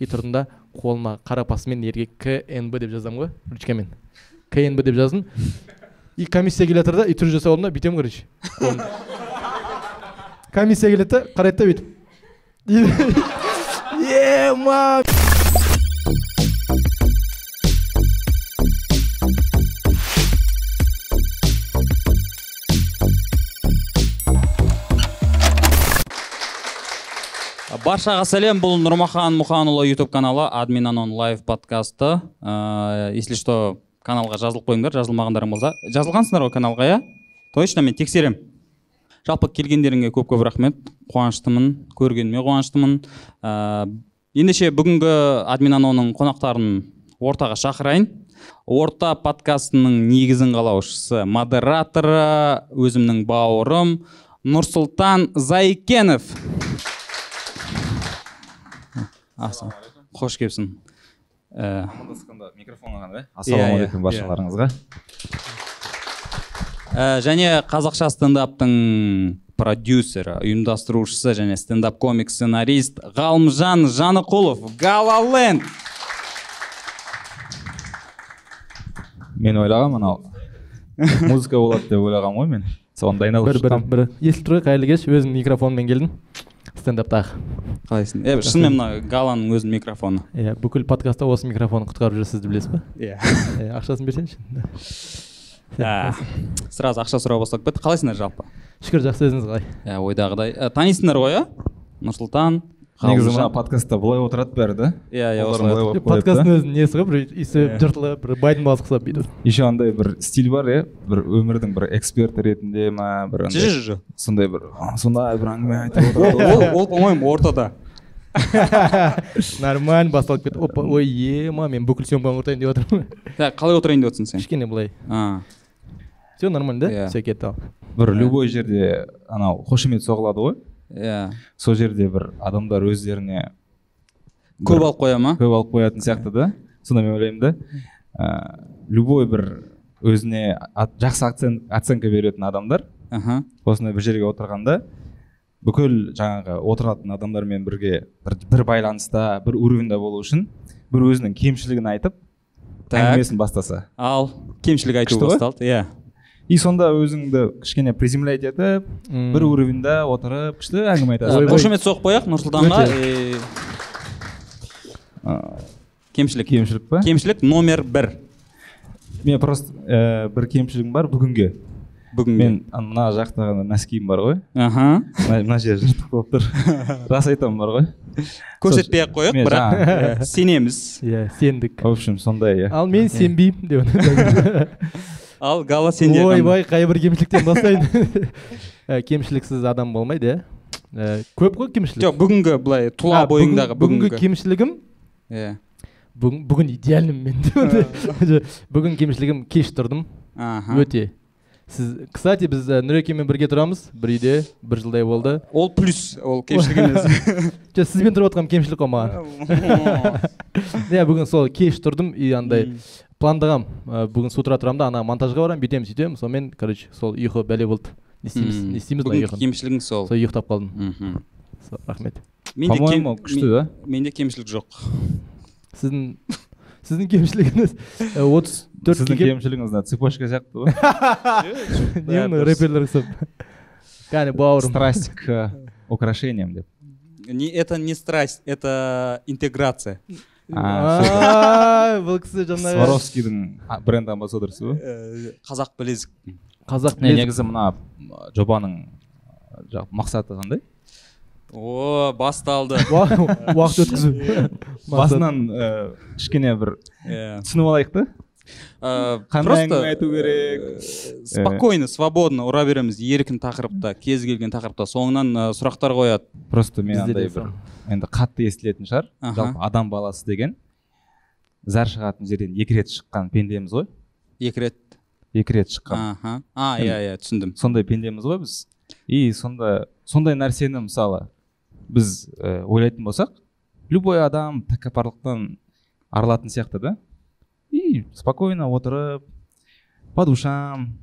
и тұрдым да қолыма қара паспортмен ерге кнб деп жазамын ғой ручкамен. Кнб деп жаздым. И комиссия келе жатыр да и түр жасап алдым да бүйтемін короче. Комиссия келеді да қарайды да бүйтіп. Ема баршаға сәлем. Бұл нұрмахан мұханұлы ютуб каналы админ анон лайв подкасты. Ә, если что каналға жазылып қойыңдар жазылмағандарың болса. Жазылғансыңдар ғой каналға иә? Точно мен тексерем. Жалпы келгендеріңе көп көп рахмет. Қуаныштымын көргеніме қуаныштымын. Ә, ендеше бүгінгі админ аноның қонақтарын ортаға шақырайын. Орта подкастының негізін қалаушысы модераторы өзімнің бауырым нұрсұлтан зайкенов. Аса қош келіпсің. Амандасқанда микрофонға ғана Иә, иә, ассалаумағалейкум баршаларыңызға ә, және қазақша стендаптың продюсері ұйымдастырушысы және стендап комик сценарист ғалымжан жанықұлов. Галаленд мен ойлағанмын анау музыка болады деп ойлағанмын ғой мен. Соған дайындалып бір бір бір естіліп тұр ғой қайырлы кеш өзім микрофонмен келдім. Стендаптағы қалайсың? Е шынымен мына галаның өзінің микрофоны. Иә бүкіл подкастта осы микрофон құтқарып жүр сізді білесіз ба? Иә Иә, ақшасын берсеңші. Ә, сразу ақша сұрау басталып кетті. Қалайсыңдар жалпы? Шүкір жақсы өзіңіз қалай? Иә ойдағыдай. Ә, танисыңдар ғой иә нұрсұлтан. Негізі мына подкастта былай отырады бәрі да? Иә иә осылай подкасттың да? өзінің несі ғой бір иісі жыртылып бір байдың баласы ұқсап бүйтіп еще андай бір стиль бар иә? Бір өмірдің бір эксперті ретінде ма бір жо андай жо жо сондай бір «А, сондай бір әңгіме айтып ол отырады ол ол по-моему ортада. Нормально басталып кетті. Опа ой ема мен бүкіл съемканы құртайын деп жатырмын Ә, қалай отырайын деп отырсың сен? Кішкене былай. А. Все нормально да? Иә. все кетті ал. Бір любой жерде анау қошемет соғылады ғой. Иә. Сол жерде бір адамдар өздеріне көп алып қоя ма? көп алып қоятын сияқты да. Сонда мен ойлаймын да. Ә, любой бір өзіне жақсы оцен, оценка беретін адамдар аха. осындай бір жерге отырғанда бүкіл жаңағы отыратын адамдармен бірге бір, бір байланыста бір уровеньда болу үшін бір өзінің кемшілігін айтып әңгімесін бастаса. Ал кемшілік айту басталды. Иә. И сонда өзіңді кішкене приземлять етіп бір уровеньда отырып күшті әңгіме айтасың. Қошемет соғып қояйық нұрсұлтанға. Кемшілік. Кемшілік па? Кемшілік номер бір. Мен просто ә, бір кемшілігім бар бүгінге. Бүгінге. Мен мына жақтағы носкиім бар ғой. Аха. Мына жері жыртық болып тұр. Рас айтамын бар ғой. Көрсетпей ақ қояйық бірақ сенеміз. Иә сендік. В общем сондай иә. Ал мен сенбеймін деп ал гала сенде ойбай қай бір кемшіліктен бастайын. Ә, кемшіліксіз адам болмайды. Иә көп қой кемшілік. Жоқ бүгінгі былай тұла бойыңдағы бүгінгі кемшілігім? Иә. Бүгін бүгін идеальным мен. Бүгін кемшілігім кеш тұрдым. Өте. Сіз кстати біз ә, нұрекеңмен бірге тұрамыз. Бір үйде бір жылдай болды. Ол плюс ол кемшілік емес жоқ сізбен тұрып жатқан кемшілік қой маған? Иә бүгін сол кеш тұрдым и андай. Пландағам ә, бүгін с утра тұрамын да ана монтажға барамын бүйтемін сөйтемін. Сонымен короче сол ұйқы бәле болды. Не істейміз не істейміз бүгінгі кемшілігің сол. Сол ұйықтап қалдым. Мхм. Сол, рахмет. Менде по моему күшті да? мен- менде кемшілік жоқ. Сіздің сіздің кемшілігіңіз ә, отыз сіздің төртке келіп кемшілігіңіз мына цепочка сияқты ғой. Не мына рэперлер ұқсап кәне бауырым. Страсть к украшениям деп. Не это не страсть это интеграция. Бұл кісі жаңағы сваровскийдің бренд амбассадорсы ғой. Э, қазақ білезік. Қазақ білезік. негізі мына жобаның мақсаты қандай? О басталды. Уа- уақыт өткізу. Басынан ә, кішкене бір Иә. түсініп алайық та. Э, қандай просто әңгіме айту керек? э, спокойно свободно ұра береміз. Еркін тақырыпта кез келген тақырыпта. Соңынан э, сұрақтар қояды. Просто мен андай бір енді қатты естілетін шығар. Жалпы адам баласы деген. Зар шығатын жерден екі рет шыққан пендеміз ғой. Екі рет. Екі рет шыққан. Аха. А иә иә түсіндім. сондай пендеміз ғой біз. И сонда сондай нәрсені мысалы біз ойлайтын болсақ любой адам тәкаппарлықтан арылатын сияқты да. И спокойно отырып по душам.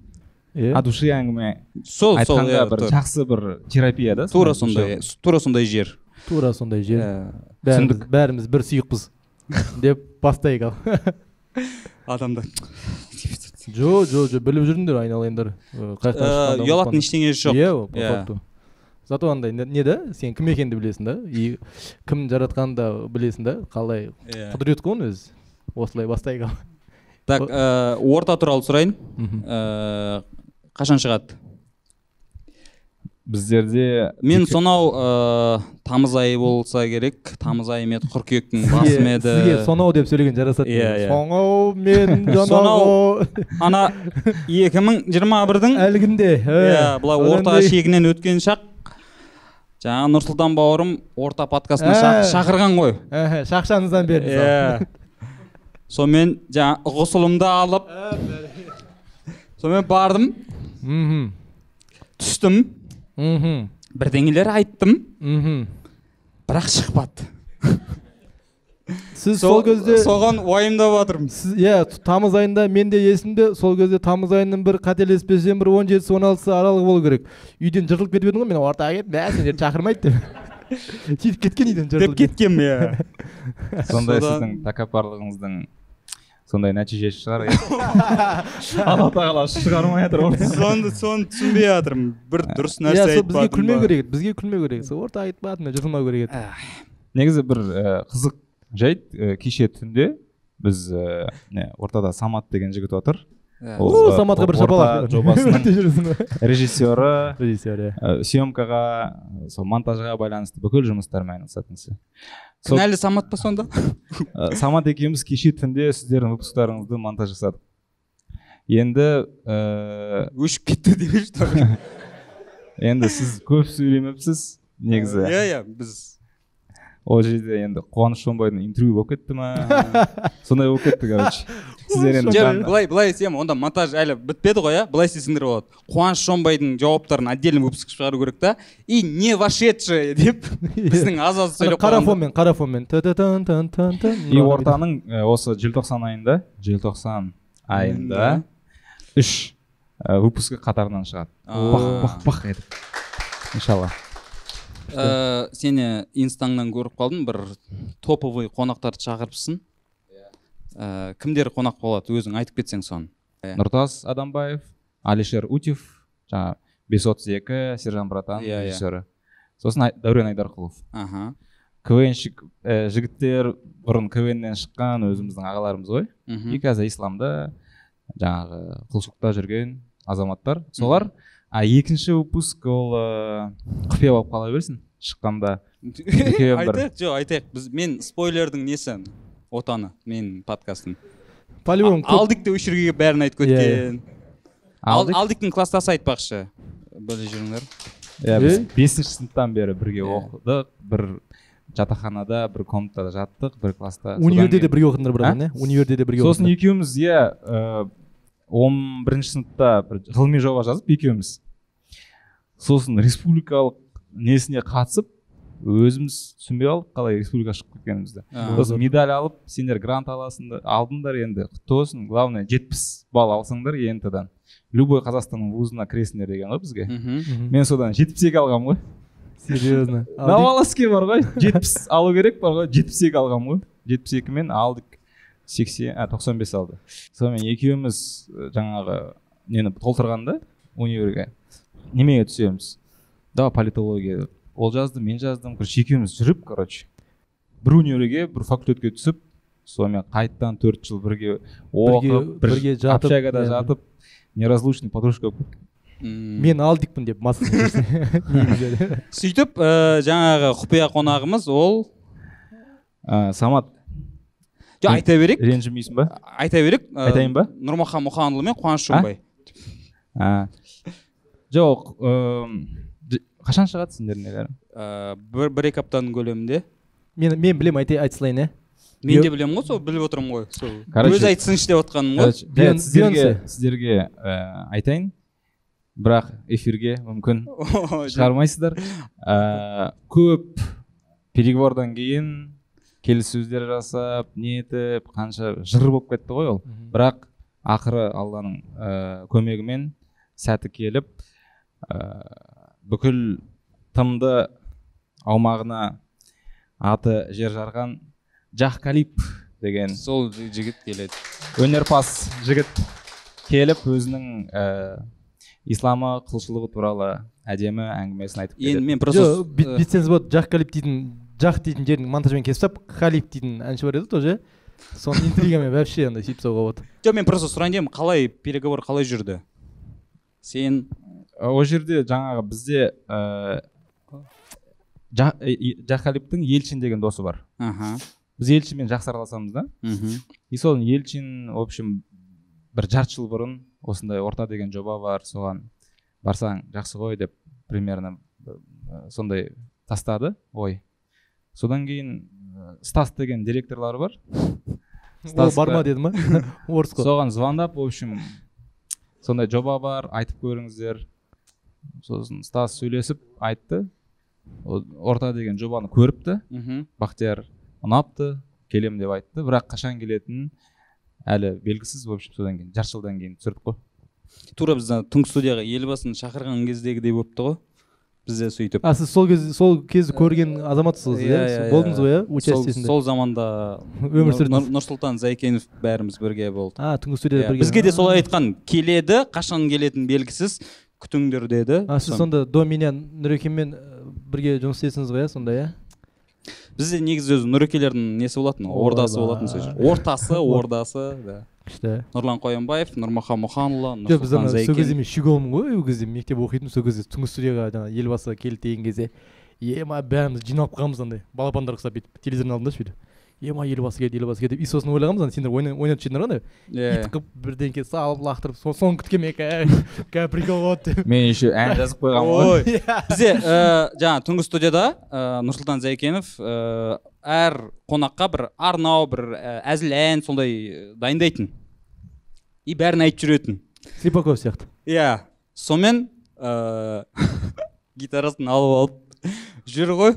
Иә. о душе әңгіме сол сол иә, бір жақсы бір терапия да тура сондай тура сондай жер. Тура сондай жер. Иә. бәріміз, бәріміз бір сұйықпыз деп бастайық ал. Адамдар. Жо жо жо біліп жүріңдер айналайындар. Э, ұялатын ештеңе жоқ. Иә по Иә. факту. Зато андай не не да сен кім екеніңді білесің да? И кім жаратқанын да білесің да? Қалай? Иә. құдірет қой оның өзі. Осылай бастайық ал. Так ә, орта туралы сұрайын. Ә, қашан шығады? Біздерде мен сонау ә, тамыз айы болса керек. Тамыз айы ма еді қыркүйектің басы ма еді. сізге сонау деп сөйлеген жарасады Иә, иә. сонау мен Сонау. ана 2021-дің әлгінде иә былай орта шегінен өткен шақ. Жаңағы нұрсұлтан бауырым орта подкастына Ә. шақырған ғой. Шақшаңыздан беріңіз иә. Сонымен жаңа ғұсылымды алып сонымен бардым. Мхм. Түстім. Мхм. Бірдеңелер айттым. Мхм. Бірақ шықпады. Сіз сол кезде соған уайымдап жатырмын сіз иә тамыз айында мен де есімде сол кезде тамыз айының бір қателеспесем бір он жетісі он алтысы аралығы болу керек. Үйден жыртылып кетіп едім ғой мен ортаға кетіп мә сендерді шақырмайды деп сөйтіп кеткен үйден деп жыртылып кеткенмін иә. сондай сіздің тәкаппарлығыңыздың сондай нәтижесі шығар. Иә алла тағала шығармай жатыр соны соны түсінбей жатырмын. Бір дұрыс иә нәрсе сол бізге айтпадым күлмеу ба? керек еді бізге күлмеу керек. Еді айтпадым мен жыртылмау керек еді. Негізі бір ә, қызық жайт ә, кеше түнде біз ә, ортада самат деген жігіт отыр. Иә. Ол, ә, саматқа бір орта шапалақ. жобасының режиссері. Режиссер иә ә, съемкаға сол монтажға байланысты бүкіл жұмыстармен айналысатын кісі. Кінәлі самат па сонда? Ә, самат екеуміз кеше түнде сіздердің выпусктарыңызды монтаж жасадық. Енді ә, өшіп кетті демеші енді сіз көп сөйлемепсіз негізі. Иә иә біз ол жерде енді қуаныш шонбайдың интервью болып кетті ма? Сондай болып кетті короче. Сіздер енді былай былай істеймін онда монтаж әлі бітпеді ғой иә былай істесеңдер болады. Қуаныш шонбайдың жауаптарын отдельный выпуск шығару керек та. И не вошедшие деп біздің аз аз сөйлеп қара фонмен қара фонмен и ортаның ә, осы желтоқсан айында желтоқсан айында үш ә, выпускі қатарынан шығады. А. бах бах бах етіп иншалла. Ә, сені инстаңнан көріп қалдым бір топовый қонақтарды шақырыпсың. Ә, кімдер қонақ болады өзің айтып кетсең соны. Нұртас адамбаев алишер утев жаңағы бес отыз екі сержан братан Иә, иә. режиссері. Сосын Ай- дәурен айдарқұлов. Аха. Квнщик ә, жігіттер бұрын квннен шыққан өзіміздің ағаларымыз ғой. Мхм. и қазір исламда жаңағы құлшылықта жүрген азаматтар. Солар а екінші выпуск ол ыыы құпия болып қала берсін шыққанда. Айтайық жоқ айтайық. Біз мен спойлердің несі? Отаны менің подкастым. По-любому көп алдик те осы жерге бәрін айтып Иә, кеткен Ал- Алдик? алдиктің класстасы айтпақшы. Біле жүріңдер. Иә біз бесінші сыныптан бері бірге Иә. оқыдық. Бір жатақханада бір комнатада жаттық бір класста универде де бірге оқыдыңдар братан иә универде де бірге сосын екеуміз иә ыыы, он бірінші сыныпта бір ғылыми жоба жазып екеуміз сосын республикалық несіне қатысып өзіміз түсінбей қалдық қалай республика шығып кеткенімізді. Сосын медаль алып сендер грант аласыңдар алдыңдар енді. Құтты болсын. Главное жетпіс балл алсаңдар ент дан любой қазақстанның вузына кіресіңдер деген ғой бізге. Мен содан жетпіс екі алғанмын ғой. Серьезно. Новолосске бар ғой. Жетпіс алу керек бар ғой. Жетпіс екі алғанмын ғой. Жетпіс екімен алдық. Сексен а тоқсан бес алды. Сонымен екеуміз э, жаңағы нені толтырғанда универге немеге түсеміз? Давай политология деп. Ол жазды мен жаздым короче екеуміз жүріп короче бір универге бір факультетке түсіп сонымен қайтадан төрт жыл бірге оқып бір бірге жатып, общагада иә. жатып неразлучный подружка болып мен алдикпін деп негізі. Сөйтіп ә, жаңағы құпия қонағымыз ол А, самат. Жоқ айта берейік. ренжімейсің ба? Айта берейік. Ә, Айтайын ба? нұрмахан мұханұлы мен қуаныш А, жоқ қашан шығады сендердің нелерің ә, бір бір екі аптаның көлемінде. Мен мен білемін айта айта салайын иә мен де білемін ғой сол біліп отырмын ғой сол. Өзі айтсыншы деп отқаным ғой. сіздерге сіздерге ә, айтайын. Бірақ эфирге мүмкін шығармайсыздар. Ә, көп переговордан кейін келіссөздер жасап не етіп қанша жыр болып кетті ғой ол. Бірақ ақыры алланың ә, көмегімен сәті келіп ә, бүкіл тмд аумағына аты жер жарған жахкалип деген сол жігіт келеді. өнерпаз жігіт келіп өзінің ә, исламы құлшылығы туралы әдемі әңгімесін айтып енді мен просто бүйтсеңіз болады жақ калип дейтін жақ дейтін жерін монтажбен кесіп тастап халип дейтін әнші бар еді тоже. Соны интригамен вообще андай сөйтіп тастауға болады. Жоқ мен просто сұрайын дедім қалай переговор қалай жүрді? Сен ол жерде жаңағы бізде ә, жахкалиптің елчин деген досы бар. Аха. Біз елчинмен жақсы араласамыз да. Мхм. И сол елчин в общем бір жарты жыл бұрын осындай орта деген жоба бар соған барсаң жақсы ғой деп примерно ә, сондай тастады ой. Содан кейін ә, стас деген директорлары бар. Ол Стасқа- бар ма деді ма орыс қой соған звондап в общем сондай жоба бар айтып көріңіздер. Сосын стас сөйлесіп айтты. Орта деген жобаны көріпті. Мхм. Бақтияр ұнапты келем деп айтты. Бірақ қашан келетінін әлі белгісіз. В общем содан кейін жарты жылдан кейін түсірдік қой. Тура біз түнгі студияға елбасын шақырған кездегідей болыпты ғой бізде сөйтіп. А сіз сол кез сол кезді көрген азаматсыз иә Сол- болдыңыз ғой иә сол, участиесінде? Сол заманда өмір сүрдіңіз. Нұрсұлтан зайкенов бәріміз бірге болдық. А түнгі студияда Иә, бірге бізге де солай айтқан. Келеді қашан келетіні белгісіз. Күтіңдер деді. А сіз Сон- сонда до меня нұрекеңмен ә, бірге жұмыс істейсіңіз ғой иә сонда иә? Бізде негізі өзі нұрекелердің несі болатын? Ордасы болатын сол жер ортасы ордасы да. Күшті. Нұрлан қоянбаев нұрмахан мұханұлы жоқ біз ана сол кезде мен щеголмын ғой ол кезде мектеп оқитынмын сол кезде түнгі студияға жаңағы елбасы келді деген кезде. Ема бәріміз жиналып қалғанбыз андай. Балапандар ұқсап бүйтіп телевизордың алдында сөйтіп ема елбасы келді елбасы келді деп. И сосын ойлағанбыз ана сендер ойна- ойнатып жүрсіңдер ғой ана. Иә ит қылып бірдеңке салып лақтырып со- соны күткенмін екен қазір прикол болады деп. Мен еще ән жазып қойғанмын ғой. Ой. Бізде ә, жаңа түнгі студияда ә, нұрсұлтан зайкенов ә, әр қонаққа бір арнау бір әзіл ән сондай дайындайтын. И бәрін айтып жүретін. Слепаков сияқты. Иә. Сонымен гитарасын алып алып жүр ғой.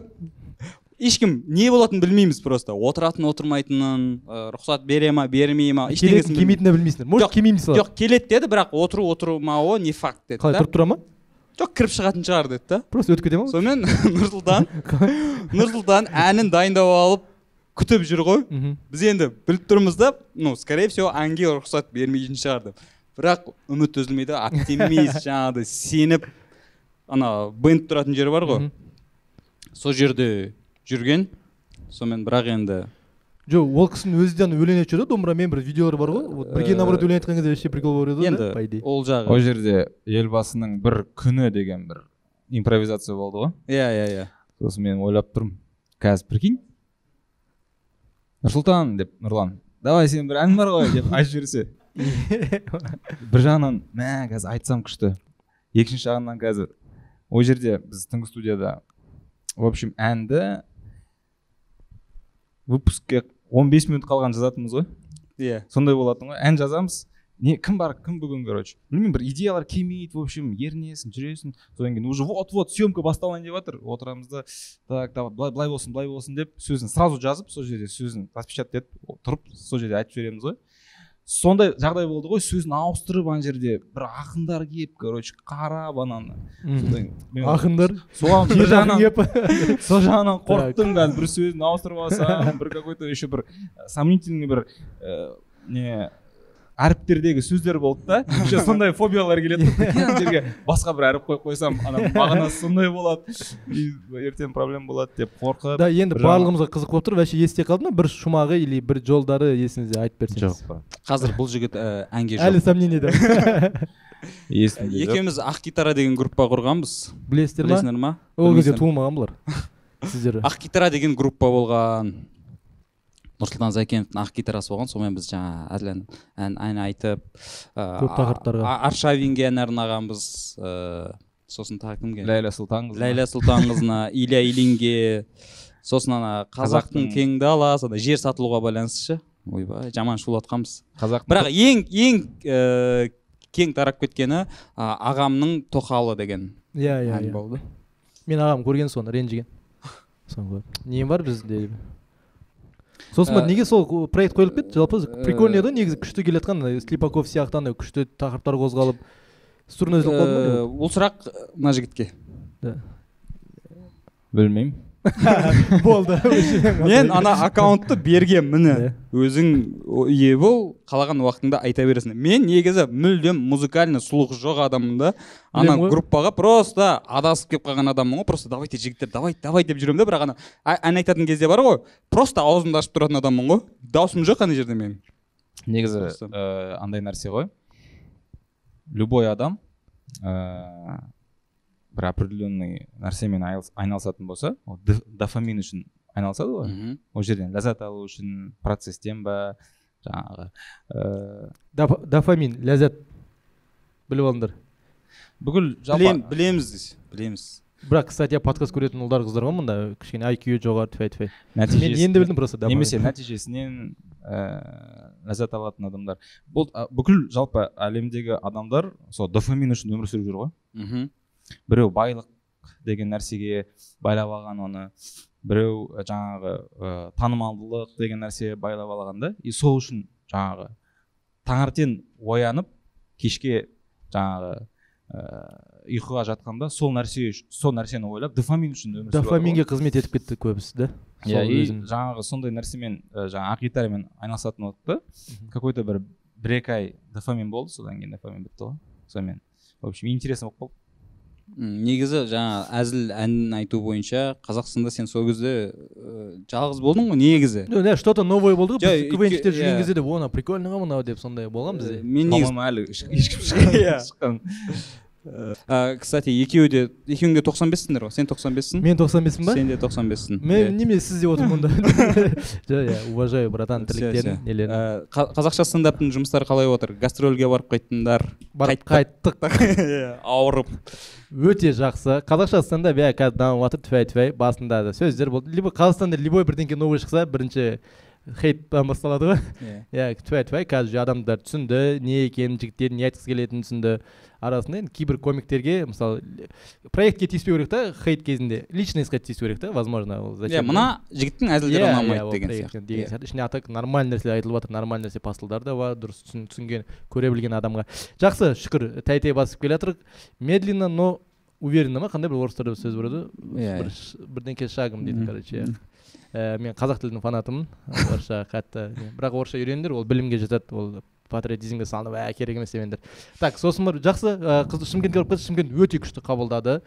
Ешкім не болатынын білмейміз просто. Отыратын отырмайтынын ә, рұқсат бере ма бермей ма ештеңесін келмейтінін білмейсіңдер может келмеймін салады жоқ келеді деді бірақ отыру отырмауы не факт деді қалай тұрып тұра ма? Жоқ кіріп шығатын шығар деді да. Просто өтіп кете ма? Сонымен нұрсұлтан нұрсұлтан әнін дайындап алып күтіп жүр ғой. Біз енді біліп тұрмыз да ну скорее всего әнге рұқсат бермейтін шығар деп. Бірақ үміт үзілмейді оптимист жаңағыдай сеніп ана бенд тұратын жер бар ғой. Сол жерде жүрген. Сонымен бірақ енді жоқ ол кісінің өзі де ана өлең айтып жүр да домбырамен бір видеолар бар ғой. Вот бірге наоборот өлең айтқан кезде вообще прикол болып еді ғой да, по енді идее ол жағы. Ол жерде елбасының бір күні деген бір импровизация болды ғой. Иә иә иә. Сосын мен ойлап тұрмын қазір прикинь. Нұрсұлтан деп нұрлан давай сен бір ән бар ғой деп айтып жіберсе. Бір жағынан мә қазір айтсам күшті. Екінші жағынан қазір. Ол жерде біз түнгі студияда в общем әнді выпускке 15 минут қалған жазатынбыз ғой. Иә. Сондай болатын ғой. Ән жазамыз. Не кім бар кім бүгін короче? Білмеймін бір идеялар келмейді в общем ерінесің жүресің. Содан кейін уже вот вот съемка басталайын деп жатыр. Отырамыз да так давай былай былай болсын былай болсын деп сөзін сразу жазып сол жерде сөзін распечатать етіп тұрып сол жерде айтып жібереміз ғой. Сондай жағдай болды ғой сөзін ауыстырып ана жерде бір ақындар келіп короче қарап ананы ақындар? Соған бір жағынан сол жағынан қорықтым қазір бір сөзін ауыстырып алсам бір какой то еще бір сомнительный бір ә, не әріптердегі сөздер болды да. Еще сондай фобиялар келеді ана жерге басқа бір әріп қойып қойсам ана мағынасы сондай болады. И ертең проблема болады деп қорқып да енді барлығымызға қызық болып тұр. Вообще есте қалды ма? Бір шумағы или бір жолдары есіңізде айтып берсеңіз? Қазір бұл жігіт ә, әнге әлі жоқ сомнениеде есімде жоқ. екеуміз ақ гитара деген группа құрғанбыз. Білесіздер ма? Білесіңдер ма? Ол кезде туылмаған бұлар сіздер. Ақ гитара деген группа болған. Нұрсұлтан зайкеновтың ақ гитарасы болған сонымен біз жаңа әзіл ән, ән, ән айтып Көп тақырыптарға. Аршавинге ән арнағанбыз ә, сосын тағы кімге? Ләйлә сұлтанқызы ләйлә сұлтанқызына илья ильинге сосын ана қазақтың кең даласы ана жер сатылуға байланысты ше? Ойбай жаман шулатқанбыз қазақ бірақ ең ең ә, кең тарап кеткені ағамның тоқалы деген иә иә ән иә. болды. Мен ағам көрген соны ренжіген. Соны көріп не бар бізде? деп. Сосын ба Ә, неге сол проект қойылып кетті? Жалпы ә, прикольный еді ғой негізі күшті келе жатқан ана слепаков сияқты андай күшті тақырыптар қозғалып струна үзіліп қалды ма Ә, бұл сұрақ мына жігітке. Білмеймін. болды. Мен ана аккаунтты бергем міне Иә. өзің ие бол қалаған уақытыңда айта бересің. Мен негізі мүлдем музыкальный слух жоқ адаммын да. Ана группаға просто адасып келіп қалған адаммын ғой. Просто давайте жігіттер давай давай деп жүремін да бірақ ана ән айтатын кезде бар ғой просто аузымды ашып тұратын адаммын ғой. Даусым жоқ ана жерде менің. Негізі Просто. ә, андай нәрсе ғой. Любой адам ә, бір определенный нәрсемен айналыс- айналысатын болса ол дофамин үшін айналысады ғой. Мхм. ол жерден ләззат алу үшін процесстен ба жаңағы ә, Доф- дофамин ләззат біліп алыңдар. бүкіл Білем, жалпы білеміз білеміз. Бірақ кстати подкаст көретін ұлдар қыздар ғой мында кішкене IQ жоғары тфәй тфәй мен енді білдім просто немесе нәтижесінен ә, ләззат алатын адамдар. Бұл бүкіл жалпы әлемдегі адамдар сол дофамин үшін өмір сүріп жүр ғой. Мхм. Біреу байлық деген нәрсеге байлап алған оны біреу ә, жаңағы ә, танымалдылық деген нәрсе байлап алған да. И сол үшін жаңағы таңертең оянып кешке жаңағы ә, ұйқыға жатқанда сол нәрсе сол нәрсені ойлап дофамин үшін өмір дофаминге қызмет етіп кетті көбісі да иә и жаңағы сондай нәрсемен жаңағы ақ гитарамен айналысатын уақытта какой то бір бір екі ай дофамин болды содан кейін дофамин бітті ғой. Сонымен. В общем интересно болып қалды. Негізі жаңа әзіл ән айту бойынша қазақстанда сен сол кезде ә, жалғыз болдың ғой негізі Ну, да, что то новое болды ғой біз квнщиктер өйткені- жүрген иә. кезде де оны прикольно ғой мынау деп сондай болған бізде Ә, мен негізі әлі еш- ешкім шыққан Иә. шыққан ә, кстати екеуі де екеуің де тоқсан бессіңдер ғой. Сен тоқсан бессің мен тоқсан беспін ба? Сен де тоқсан бессің мен неме сіз деп отырмын да жа иә уважаю братан тірліктерін нелерін. Қа- қазақша стендаптың жұмыстары қалай отыр? Гастрольге барып қайттыңдар? Барып қайттық. ауырып. Өте жақсы. Қазақша стендап иә қазір дамып жатыр тфәй тфәй басында да сөздер болды. Либо қазақстанда любой бірдеңке новый шықса бірінші хейттан басталады ғой. Иә. иә тфәй тфәй қазір адамдар түсінді не екенін жігіттер не айтқысы келетінін түсінді. Арасында енді кейбір комиктерге мысалы проектке тиіспеу керек та хейт кезінде. Личностьқа тиісу керек та возможно ол иә мына жігіттің әзілдері Иә, ұнамайды иә, деген сияқты. деген Иә. сияқты. Ішінде а так нормальный нәрселер айтылып жатыр нормальный нәрсе посылдар да бар дұрыс түсін- түсінген көре білген адамға. Жақсы шүкір. Тәй тәй басып келе жатырық. Медленно но уверенно ма? Қандай бір орыстарда сөз бар еді? Иә. бір бірдеңке шагом дейді короче иә. Ә, мен қазақ тілінің фанатымын. Орысша қатты бірақ орысша үйреніңдер ол білімге жатады. Ол патриотизмге салынып ә керек емес демеңдер так сосын бір жақсы ә, қыз шымкентке барып келдік шымкент өте күшті қабылдады.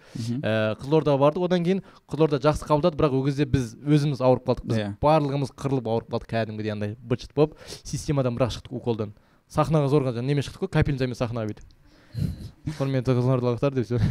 Ә, қызылордаға бардық одан кейін. Қызылорда жақсы қабылдады бірақ ол кезде біз өзіміз ауырып қалдық. Біз Иә. барлығымыз қырылып ауырып қалдық кәдімгідей андай быт шыт болып. Системадан бірақ шықтық уколдан. Сахнаға зорға немен шықтық қой? Капельницамен сахнаға бүйтіп. Құрметті қызылордалықтар деп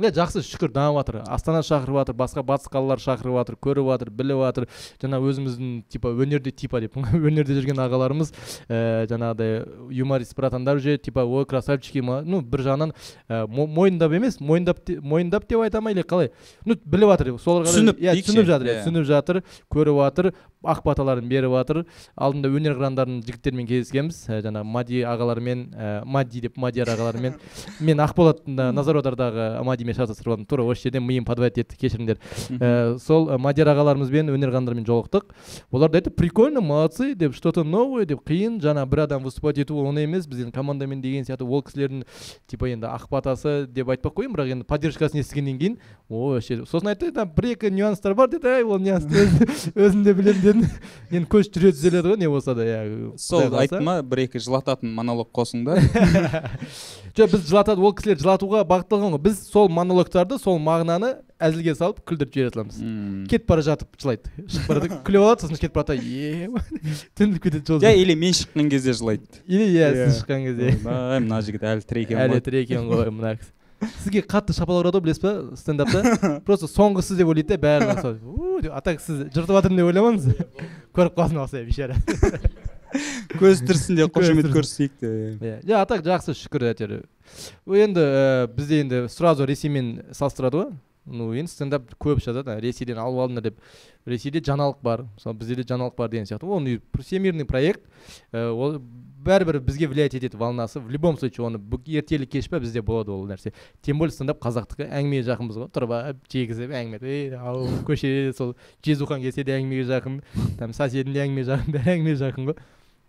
иә жақсы шүкір дамып жатыр. Астана шақырып жатыр басқа батыс қалалар шақырып жатыр көріп жатыр біліп жатыр. Жаңа өзіміздің типа өнерде типа деп өнерде жүрген ағаларымыз ііі жаңағыдай юморист братандар уже типа ой красавчики ма ну бір жағынан ә, мо- мойындап емес мойындап мойындап деп айта ма или қалай? Ну біліп жатыр соларға Түсініп иә түсініп жатыр иә иә. түсініп жатыр көріп жатыр. Ақ баталарын беріп жатыр алдында өнер қырандарын жігіттермен кездескенбіз. Ә, жаңағы мади ағалармен ә, мади деп мадияр ағалармен. Мен ақболат ы, назарбадардағы мадимен шатастырып алдым тура осы жерден миым подвать етті кешіріңдер. Ә, сол ы, мадияр ағаларымызбен өнер қырандылармен жолықтық. Олар да айтты прикольно молодцы деп что то новое деп қиын жаңа бір адам выступать ету оңай емес біз енді командамен деген сияқты ол кісілердің типа енді ақ батасы деп айтпай ақ қояйын бірақ енді поддержкасын естігеннен кейін о вообще сосын айтты там бір екі нюанстар бар деді әй ол нюансты өзім- өзім де білемін дедім енді көш жүре түзеледі ғой не болса да иә сол айтты ма бір екі жылататын монолог қосыңдар жоқ біз жылатады ол кісілер жылатуға бағытталған ғой. Біз сол монологтарды сол мағынаны әзілге салып күлдіріп жібере саламыз. Кетіп бара жатып жылайды. Шығып бара күліп алады сосын кетіп бара жатып е түңіліп кетеді жол иә или мен шыққан кезде жылайды. Или иә Иә. сіз шыққан кезде. Мына жігіт әлі тірі екен әлі ғой. тірі екен ғой мына кісі. Сізге қатты шапалақ ұрады ғой білесіз ба стендапта просто соңғысы деп ойлайды да бәрі сол деп а так сіз жыртып жатырмын деп ойламаңыз көріп қалсын осылай бейшара көз тірісінде қошемет Көз көрсетейік деп иә иә а так жақсы шүкір әйтеуір енді бізде енді сразу ресеймен салыстырады ғой ну енді стендап көп жазады «А, ресейден алып алдыңдар деп ресейде жаңалық бар мысалы бізде де жаңалық бар деген сияқты оны всемирный проект ол бәрібір бізге влиять етеді волнасы. В любом случае оны бү- ертелі кеш па бізде болады ол нәрсе. Тем более стендап қазақтікі әңгімеге жақынбыз ғой. Тұрып жегізіп әңгіме ей ау көше сол жезухан келсе де әңгімеге жақын. Там соседің де әңгіме жақын бәрі әңгімеге жақын ғой.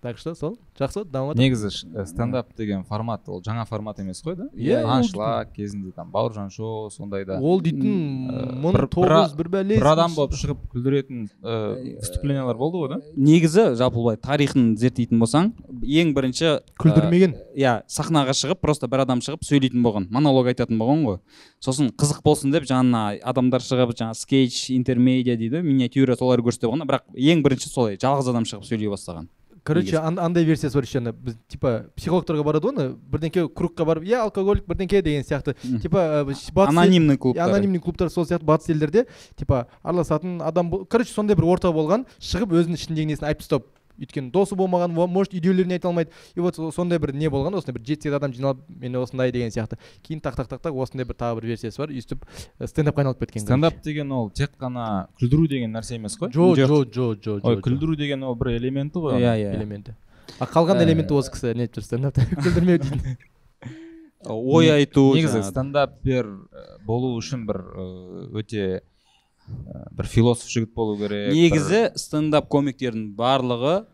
Так что сол жақсы дамып жатыр негізі ш- э, стендап деген формат ол жаңа формат емес қой да? Иә, аншлаг кезінде там бауыржан шоу сондайда ол дейтін мың бір- тоғыз бір- бәле бір адам болып шығып күлдіретін э, выступлениялар болды ғой да? негізі жалпы былай тарихын зерттейтін болсаң ең бірінші күлдірмеген. иә сахнаға шығып просто бір адам шығып сөйлейтін болған монолог айтатын болған ғой. Сосын қызық болсын деп жанына адамдар шығып жаңағы скетч интермедиа дейді миниатюра солар көрсете болған бірақ ең бірінші солай жалғыз адам шығып сөйлей бастаған. Короче ан- андай версиясы бар еще ана біз типа психологтарға барады ғой ана бірдеңке кругқа барып иә алкоголик бірдеңке деген сияқты. Типа ел- анонимный клубтар. анонимный клубтар сол сияқты батыс елдерде. Типа араласатын адам короче сондай бір орта болған шығып өзінің ішіндегі несін айтып тастап өйткені досы болмаған может үйдегілеріне айта алмайды. И вот со- сондай бір не болған осындай бір жеті сегіз адам жиналып мен осындай деген сияқты. Кейін так так так так осындай бір тағы бір версиясы бар. Өйстіп э, стендапқа айналып кеткен стендап деген ол тек қана күлдіру деген нәрсе емес қой? Жо Жоқ. жо жо жо ой жо күлдіру деген ол бір элементі ғой иә иә элементі. А қалған Ә, элементі осы кісі не айтып жүр стендапта күлдірмеу дейтін ой айту негізі жаңағы. стендаппер э, болу үшін бір э, өте бір философ жігіт болу керек негізі стендап комиктердің барлығы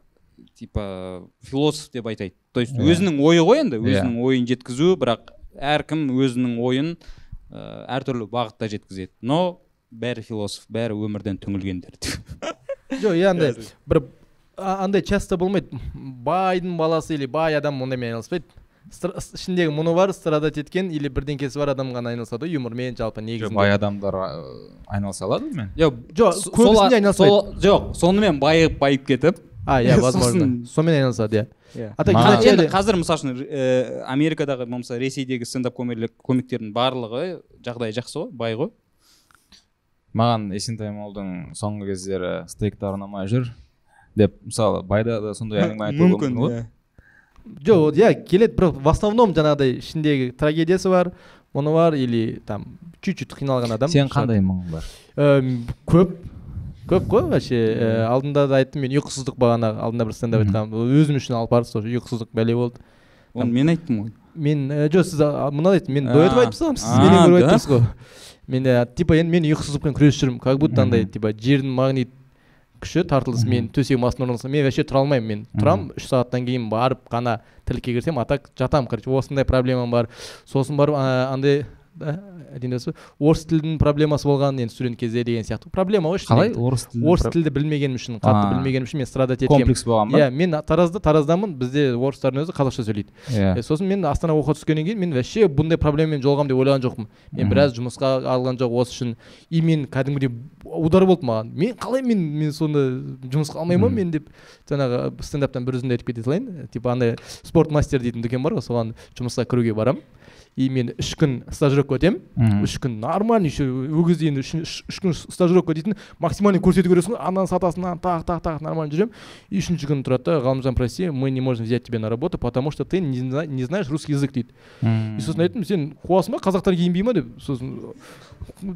типа философ деп айтайды. То есть Иә. өзінің ойы ғой енді Иә. өзінің ойын жеткізу бірақ әркім өзінің ойын ә, әртүрлі бағытта жеткізеді. Но бәрі философ бәрі өмірден түңілгендер. Жоқ иә андай бір андай часто болмайды. Байдың баласы или бай адам ондаймен айналыспайды. Ішіндегі мұны бар страдать еткен или бірдеңкесі бар адам ғана айналысады ғой? Юмормен жалпы негізінде. Бай адамдар э, айналыса алады мен жоқ жоқ со- көбісінде сол- айналыспайды жоқ сонымен байып байып кетіп. А иә возможно. Сонымен айналысады иә. Қа- енді қазір мысалы үшін ә, америкадағы болмаса ресейдегі стендап комиктердің барлығы жағдайы жақсы ғой бай ғой. Маған есентай молдың соңғы кездері стейктары ұнамай жүр деп мысалы байда да сондай әңгіме айтуы мүмкін ғой. иә. Жоқ иә келеді бірақ в основном жаңағыдай ішіндегі трагедиясы бар мұны бар или там чуть чуть қиналған адам сен қандай мұң бар? Көп көп қой вообще. Э, алдында да айттым мен ұйқысыздық бағана алдында бір стендап Мгм. айтқанмын. Өзім үшін алып бардық сол ұйқысыздық бәле болды. Оны мен айттым ғой. мен ә, жоқ сіз мынаны айттым мен до А, этого айтып тастағанмын сіз менен көріп тұрсыз ғой. Мен ә, типа енді мен ұйқысыздықпен күресіп жүрмін как будто андай типа жердің магнит күші тартылыс мен төсегім астына орналасам. Мен вообще тұра алмаймын мен тұрамын үш сағаттан кейін барып қана тірлікке кірсем а так жатамын короче осындай проблемам бар. Сосын барып андай дұрыс па? орыс тілінің проблемасы болған енді студент кезде деген сияқты. Проблема ғой қалай орыс тілі орыс тілді білмегенім үшін қатты білмегенім үшін мен страдать еткенмін комплекс болған ба? Иә мен таразда тараздамын бізде орыстардың өзі қазақша сөйлейді. Иә. Сосын мен астана оқуға түскеннен кейін мен вообще бұндай проблемамен жолығамын деп ойлаған жоқпын. Мен біраз жұмысқа алған жоқ осы үшін. И мен кәдімгідей удар болды маған. Мен қалай мен мен сонда жұмысқа алмаймын ма мен деп жаңағы стендаптан бір үзінді айтып кете салайын. Типа андай спорт мастер дейтін дүкен бар ғой соған жұмысқа кіруге барамын. И мен үш күн стажировка өтемін. Үш күн нормально еще ол кезде енді үш, күн стажировка дейтін максимальный көрсету керексің ғой ананы сатасың мынаны тақ тақ тақ нормально жүремін. И үшінші күні тұрады да ғалымжан прости мы не можем взять тебя на работу потому что ты не, зна- не знаешь русский язык дейді. И сосын айттым сен қуасың ба қазақтар киінбей ма? деп. Сосын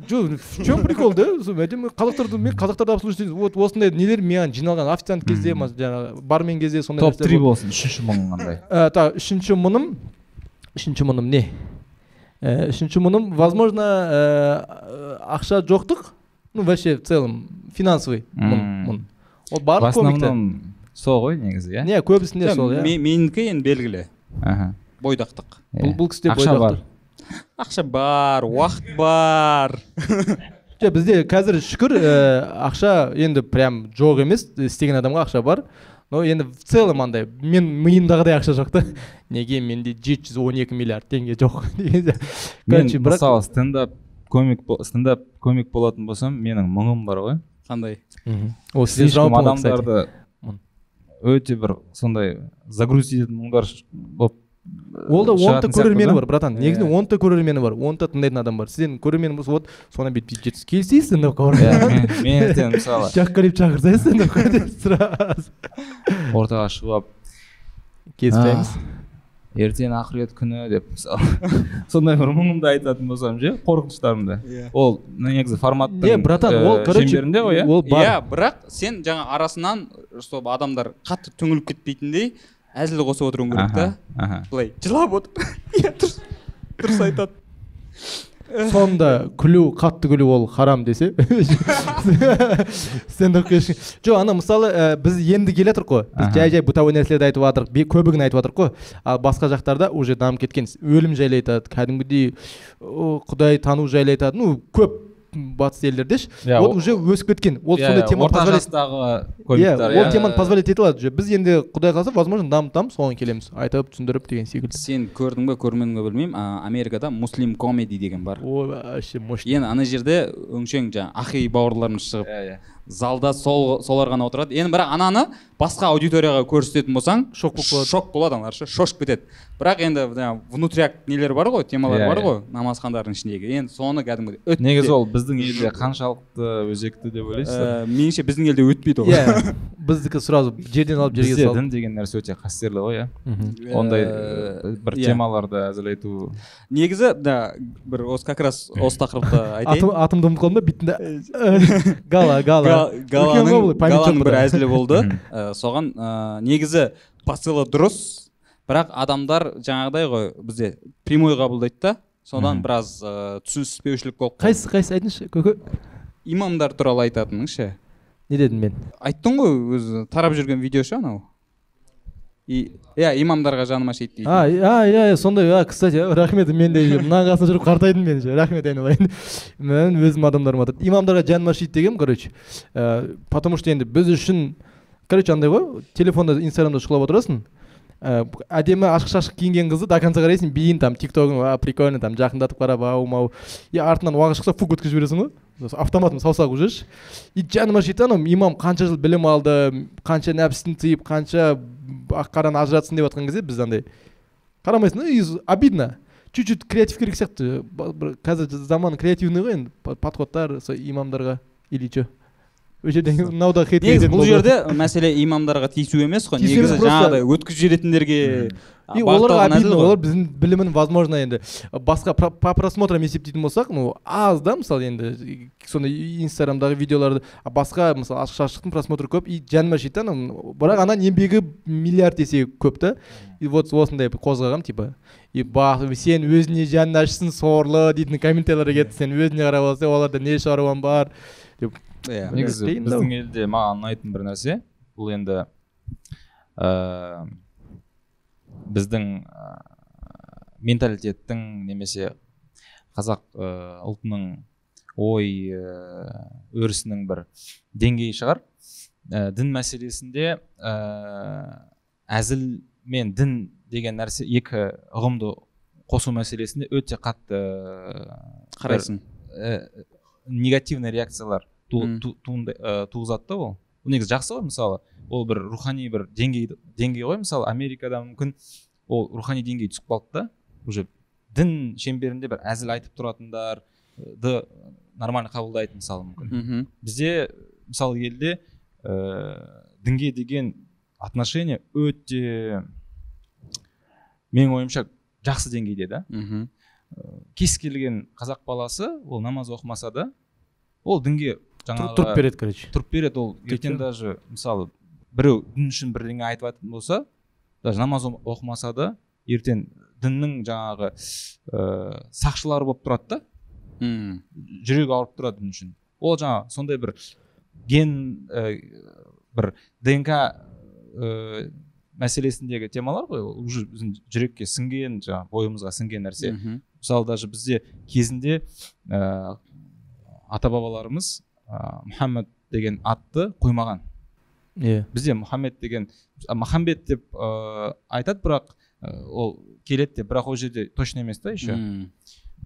жоқ в чем прикол да? Қазақтарды мен қазақтарды обслуживать вот осындай нелер маған жиналған официант кезде жаңағы бармен кезде сондай топ три болсын үшінші мұң қандай? Ә, так үшінші мұным үшінші мұным не? Ә, үшінші мұным возможно ә, ақша жоқтық ну вообще в целом финансовый мұн мұн ол в барлық комикте основном сол ғой негізі иә? не көбісінде сол иә. Ме- менікі енді белгілі. Аха. бойдақтық. Бұл Иә. бұл кісіде ақша бар. Ақша бар уақыт бар. Жоқ бізде қазір шүкір ә, ақша енді прям жоқ емес істеген адамға ақша бар. Но енді в целом андай мен миымдағыдай ақша жоқ та неге менде жеті жүз он екі миллиард теңге жоқ деген сияқты. мен короче бірақ мысалы стендап комик стендап комик болатын болсам менің мұңым бар ғой қандай ол кстати. адамдарды өте бір сондай загрузить ететін мұңдар болып ол да он шығатын та сияқты көрермені бар братан. Негізінде Иә. он та көрермені бар. Он та тыңдайтын адам бар. Сізден көрермен болса вот соны бүйтіп бүйтіп жетсіз келісесіз стендапқа иә мен ертең мысалы жаққа шақырсаңыз стендапқа деп сразу. Ортаға шығып алып. Келіспейміз ертең ақырет күні деп мысалы. Сондай бір мұңымды айтатын болсам ше қорқыныштарымды ол негізі форматтың не братан ол э, короче ғой иә? ол бар. Иә бірақ сен жаңа арасынан чтобы адамдар қатты түңіліп кетпейтіндей әзіл қосып отыруың керек та. былай жылап отыр иә дұрыс дұрыс айтады. Соңында күлу қатты күлу ол харам десе. Стендап кеші жоқ ана мысалы ә, біз енді келе жатырмық қой. Біз жай жай бытовой нәрселерді айтып жатырмық көбігін айтып жатырмық қой. Ал басқа жақтарда уже дамып кеткен. Өлім жайлы айтады кәдімгідей құдай тану жайлы айтады. Ну көп. Батыс елдерде ше. Иә, ол уже өсіп кеткен. Ол Иә, сондай иә, тема орта жастағы иә ол теманы позволять ете алады. Уже біз енді құдай қаласа возможно дамытамыз соған келеміз. Айтып түсіндіріп деген секілді. Сен көрдің бе көрмедің бе білмеймін. А, америкада муслим комеди деген бар. Ой вообще мощный. Енді ана жерде өңшең жаңағы ахи бауырларымыз шығып. Иә, иә. Залда сол солар ғана отырады. Енді бірақ ананы басқа аудиторияға көрсететін болсаң Шок болып қалады. шок болады аналар ше шошып кетеді. Бірақ енді жаңағы внутряк нелер бар ғой темалар Иә, бар иә. ғой намазхандардың ішіндегі. Енді соны кәдімгідей өтте негізі ол біздің елде қаншалықты өзекті деп ойлайсыздар ә, меніңше біздің елде өтпейді ол. Иә біздікі сразу жерден алып жерге салып. дін деген нәрсе өте қастерлі ғой иә. Ондай Ә, э, бір иә. темаларды әзірлету. Негізі да бір осы как раз осы тақырыпты айтайын. атымды ұмытып қалдым ба бүйтінде гала гала. Галаның бір әзілі болды. Ә, соған ә, негізі посылы дұрыс бірақ адамдар жаңағыдай ғой бізде прямой қабылдайды да. Содан біраз ә, түсініспеушілік болып қайсысы қайсысы айтыңызшы көке? Имамдар туралы айтатының ше не дедім мен? Айттың ғой өзі тарап жүрген видео ше анау. И иә имамдарға жаным ашиды дейді а иә иә сондай а кстати рахмет мен де мынаның қасында жүріп қартайдым мен рахмет айналайын мен өзім адамдарыма айтады имамдарға жаным ашиды дегенім короче ә, потому что енді біз үшін короче андай ғой телефонда инстаграмда шұқылап отырасың әдемі ашық шашық киінген қызды до конца қарайсың биін там тик тогын а прикольно там жақындатып қарап ау мау и артынан уағы шықса фук өткізіп жібересің ғой. Автоматом саусақ уже и жаным ашиды да анау имам қанша жыл білім алды қанша нәпсісін тыйып қанша ақ қараны ажыратсын деп жатқан кезде біз андай қарамайсың да обидно. Чуть чуть креатив керек сияқты. Қазір заман креативный ғой енді по- подходтар сол имамдарға или че? Жерден мынау да хейт негізі бұл жерде мәселе имамдарға тиісу емес қой. Негізі жаңағыдай өткізіп жіберетіндерге и оларға обидно олар біздің білімін возможно енді басқа по просмотрам есептейтін болсақ ну аз да мысалы енді сондай инстаграмдағы видеоларды басқа мысалы ашық шашықтың просмотры көп и жаным ашиды да бірақ ананың еңбегі миллиард есе көп та. И вот осындай қозғағам типа и ба сен өзіне жаның ашысын сорлы дейтін комментарийлер кетті сен өзіне қарап алсаң оларда не шаруаң бар иә. Негізі біздің елде маған ұнайтын бір нәрсе бұл енді ә, біздің ә, менталитеттің немесе қазақ ә, ұлтының ой ә, өрісінің бір деңгейі шығар. Ә, дін мәселесінде ә, әзіл мен дін деген нәрсе екі ұғымды қосу мәселесінде өте қатты қарайсың. ә, негативный реакциялар. Ә, туғызады да ол. Ол негізі жақсы ғой мысалы. Ол бір рухани бір деңгей деңгей ғой мысалы. Америкада мүмкін ол рухани деңгей түсіп қалды да. Уже дін шеңберінде бір әзіл айтып тұратындарды нормально қабылдайды мысалы мүмкін. Бізде мысалы елде ә, дінге деген отношение өте менің ойымша жақсы деңгейде да. Мхм кез келген қазақ баласы ол намаз оқымаса да ол дінге жаңағы тұрып береді короче. Тұрып береді ол ертең даже мысалы біреу дін үшін бірдеңе айтып жататын болса даже намаз оқымаса да ертең діннің жаңағы ыыы сақшылары болып тұрады да. Мм. Жүрегі ауырып тұрады дін үшін. Ол жаңағы сондай бір ген ә, бір днк ә, мәселесіндегі темалар ғой. Ол уже біздің жүрекке сіңген жаңағы бойымызға сіңген нәрсе. Мхм. Мысалы даже бізде кезінде ә, ата бабаларымыз ә, мұхаммед деген атты қоймаған. Иә бізде мұхаммед деген махамбет деп ә, айтады бірақ ә, ол келеді деп бірақ ол жерде точно емес та еще. Мм.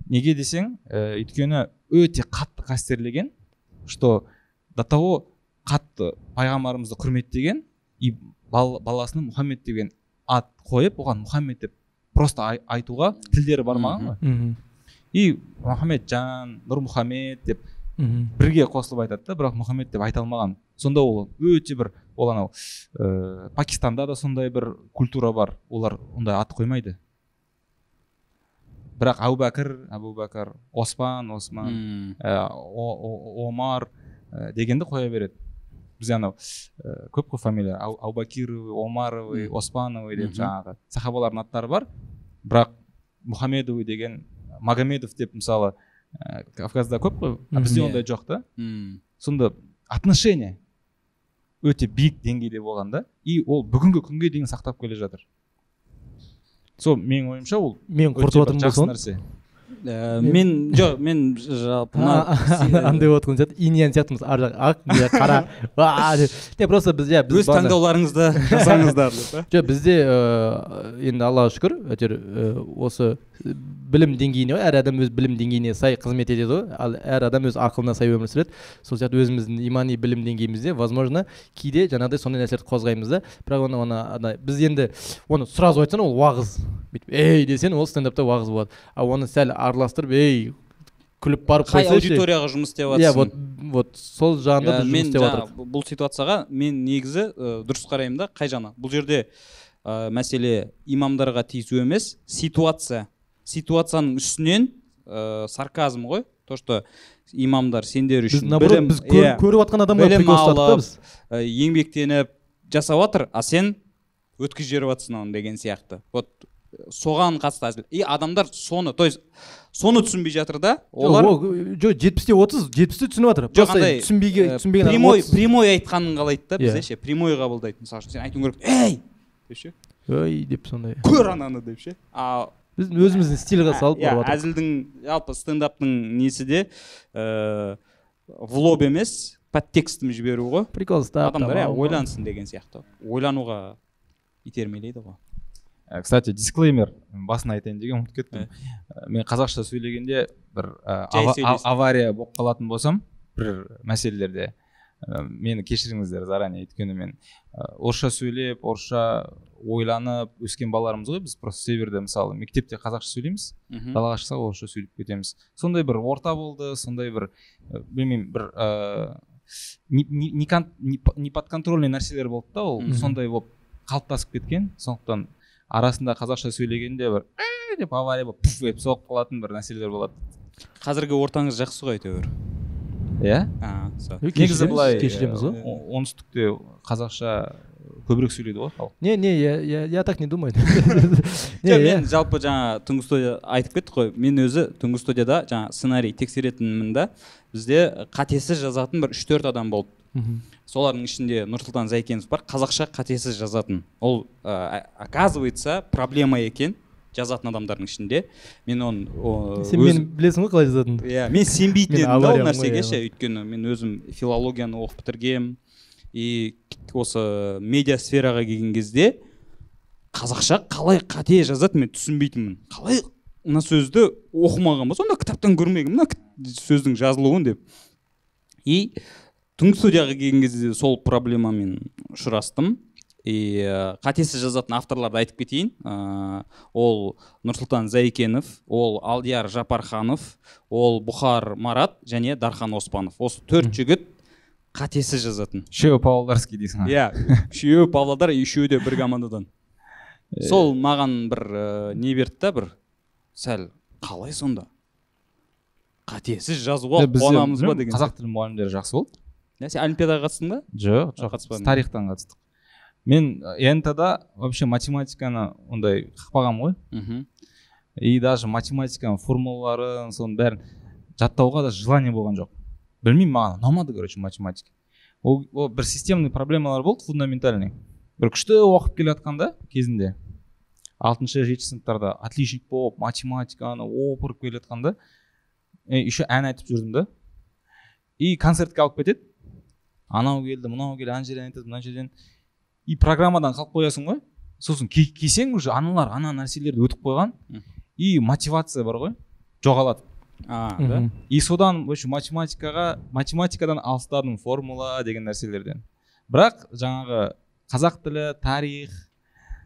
неге десең ә, өйткені өте қатты қастерлеген что до того қатты пайғамбарымызды құрметтеген и бал, баласына мұхаммед деген ат қойып оған мұхаммед деп просто ай- айтуға тілдері бармаған ғой. И мұхаммеджан нұр мұхаммед деп мхм. бірге қосылып айтады да бірақ мұхаммед деп айта алмаған. Сонда ол өте бір ол анау ә, пакистанда да сондай бір культура бар. Олар ондай ат қоймайды. Бірақ әу бәкір әбу бәкір оспан осман ә, О- О- омар ә, дегенді қоя береді. Бізде анау ә, көп қой фамилия. Ау- Мгм. оспановый деп жаңағы сахабалардың аттары бар. Бірақ мұхамедовый деген магомедов деп мысалы ә, кавказда көп қой. А Мгм. бізде ондай жоқ та. Сонда отношение өте биік деңгейде болған да. И ол бүгінгі күнге дейін сақтап келе жатыр. Сол менің ойымша ол мен құртып нәрсе. Ә, мен жоқ мен жалпы андай болып жатқан сияқты иньян сияқтымыз ар жақ ақ мына қара деп просто біз иә біз өз таңдауларыңызды жасаңыздар деп жоқ бізде ыыы енді аллаға шүкір әйтеуір ыыы, осы білім деңгейіне ғой әр адам өз білім деңгейіне сай қызмет етеді ғой. Ал әр адам өз ақылына сай өмір сүреді. Сол сияқты өзіміздің имани білім деңгейімізде возможно кейде жаңағыдай сондай нәрселерді қозғаймыз да. Бірақ оны оны ана біз енді оны сразу айтсаң ол уағыз. Бүйтіп ей десең ол стендапта уағыз болады. А оны сәл араластырып ей күліп барып қай аудиторияға жұмыс істеп иә жатрсың вот вот сол жағында Иә, біз жұмыс істеп жатырмық бұ- бұл ситуацияға мен негізі ә, дұрыс қараймын да қай жағына бұл жерде ә, мәселе имамдарға тиісу емес ситуация. Ситуацияның үстінен ә, сарказм ғой. То что имамдар сендер біз үшін наоборот білім біз көр- иә, көріп жатқан адамға білім алып, біз. ә, еңбектеніп жасап жатыр а сен өткізіп жіберіп жатрсың оны деген сияқты. Вот соған қатысты әзіл. И адамдар соны то есть соны түсінбей жатыр да? Олар жоқ жетпісте отыз жетпісте түсініп жатыр. Жоқ андай түсінбейге ә, түсінбеген прямой 30. прямой айтқанын қалайды да Иә. бізде ше прямой қабылдайды мысалы үшін сен айтуың керек ей деп ше? Ой деп сондай. Көр ананы! деп ше? А біз өзіміздің стильға салып иә әзілдің жалпы стендаптың несі де ыыы в лоб емес подтекстім жіберу ғой. Прикол адамдар иә ойлансын деген сияқты. Ойлануға итермелейді ғой. Кстати дисклеймер басын айтайын деген ұмытып кеттім. Ә, мен қазақша сөйлегенде бір авария болып қалатын болсам бір мәселелерде мені кешіріңіздер заранее. Өйткені мен орысша сөйлеп орысша ойланып өскен балалармыз ғой біз просто северде мысалы мектепте қазақша сөйлейміз. Мхм. далаға шықсақ орысша сөйлеп кетеміз. Сондай бір орта болды сондай бір білмеймін бір ыыы не, не, не кон- не по- не подконтрольный нәрселер болды да ол. Сондай болып қалыптасып кеткен. Сондықтан арасында қазақша сөйлегенде бір «Ә» деп авария болып пуф етіп соғып қалатын бір нәрселер болады. Қазіргі ортаңыз жақсы ғой әйтеуір. Иә? Негізі кешіреміз, былай кешіреміз ғой. о- оңтүстікте қазақша көбірек сөйлейді ғой халық. Не не я, я, я так не думаю. Жоқ мен жалпы жаңа түнгі студия айтып кеттік қой. Мен өзі түнгі студияда жаңа сценарий тексеретінмін да. Бізде қатесіз жазатын бір үш төрт адам болды. Мгм. Солардың ішінде нұрсұлтан зайкенов бар қазақша қатесіз жазатын. Ол ә, оказывается проблема екен жазатын адамдардың ішінде. Мен оны о, сен өз- мені білесің ғой қалай жазатынымды иә мен сенбейтін едім да ол нәрсеге иә. ше өйткені мен өзім филологияны оқып бітіргенмін. И осы медиа сфераға келген кезде қазақша қалай қате жазады мен түсінбейтінмін. Қалай мына сөзді оқымаған ба? Сонда кітаптан көрмеген мына сөздің жазылуын деп. И түнгі студияға келген кезде сол проблемамен ұшырастым. И ә, қатесіз жазатын авторларды айтып кетейін. Ә, ол нұрсұлтан зайкенов ол алдияр жапарханов ол бұхар марат және дархан оспанов. Осы төрт жігіт қатесіз жазатын. Үшеуі павлодарский дейсің ғой. Иә үшеуі павлодар үшеуі де бір командадан. Сол маған бір ә, не берді да бір сәл қалай сонда? Қатесіз жазуға қуанамыз ба? деген қазақ тілі мұғалімдері жақсы болды. Иә сен олимпиадаға қатыстың ба? Жоқ жоқ. қатыспадым. тарихтан қатыстық. Мен нт да вообще математиканы ондай қақпағанмын ғой. Мхм. И даже математиканың формулаларын соның бәрін жаттауға да желание болған жоқ. Білмеймін маған ұнамады короче математика. Ол, ол бір системный проблемалар болды фундаментальный. Бір күшті оқып келе жатқанда кезінде алтыншы жетінші сыныптарда отличник болып математиканы опырып келе жатқанда е, еще ән айтып жүрдім да. И концертке алып кетеді. Анау келді мынау келді ана жерден айтады мына жерден. И программадан қалып қоясың ғой. Сосын кисең уже аналар ана нәрселерді өтіп қойған. И мотивация бар ғой. Жоғалады. А да? И содан в общем математикаға математикадан алыстадым формула деген нәрселерден. Бірақ жаңағы қазақ тілі тарих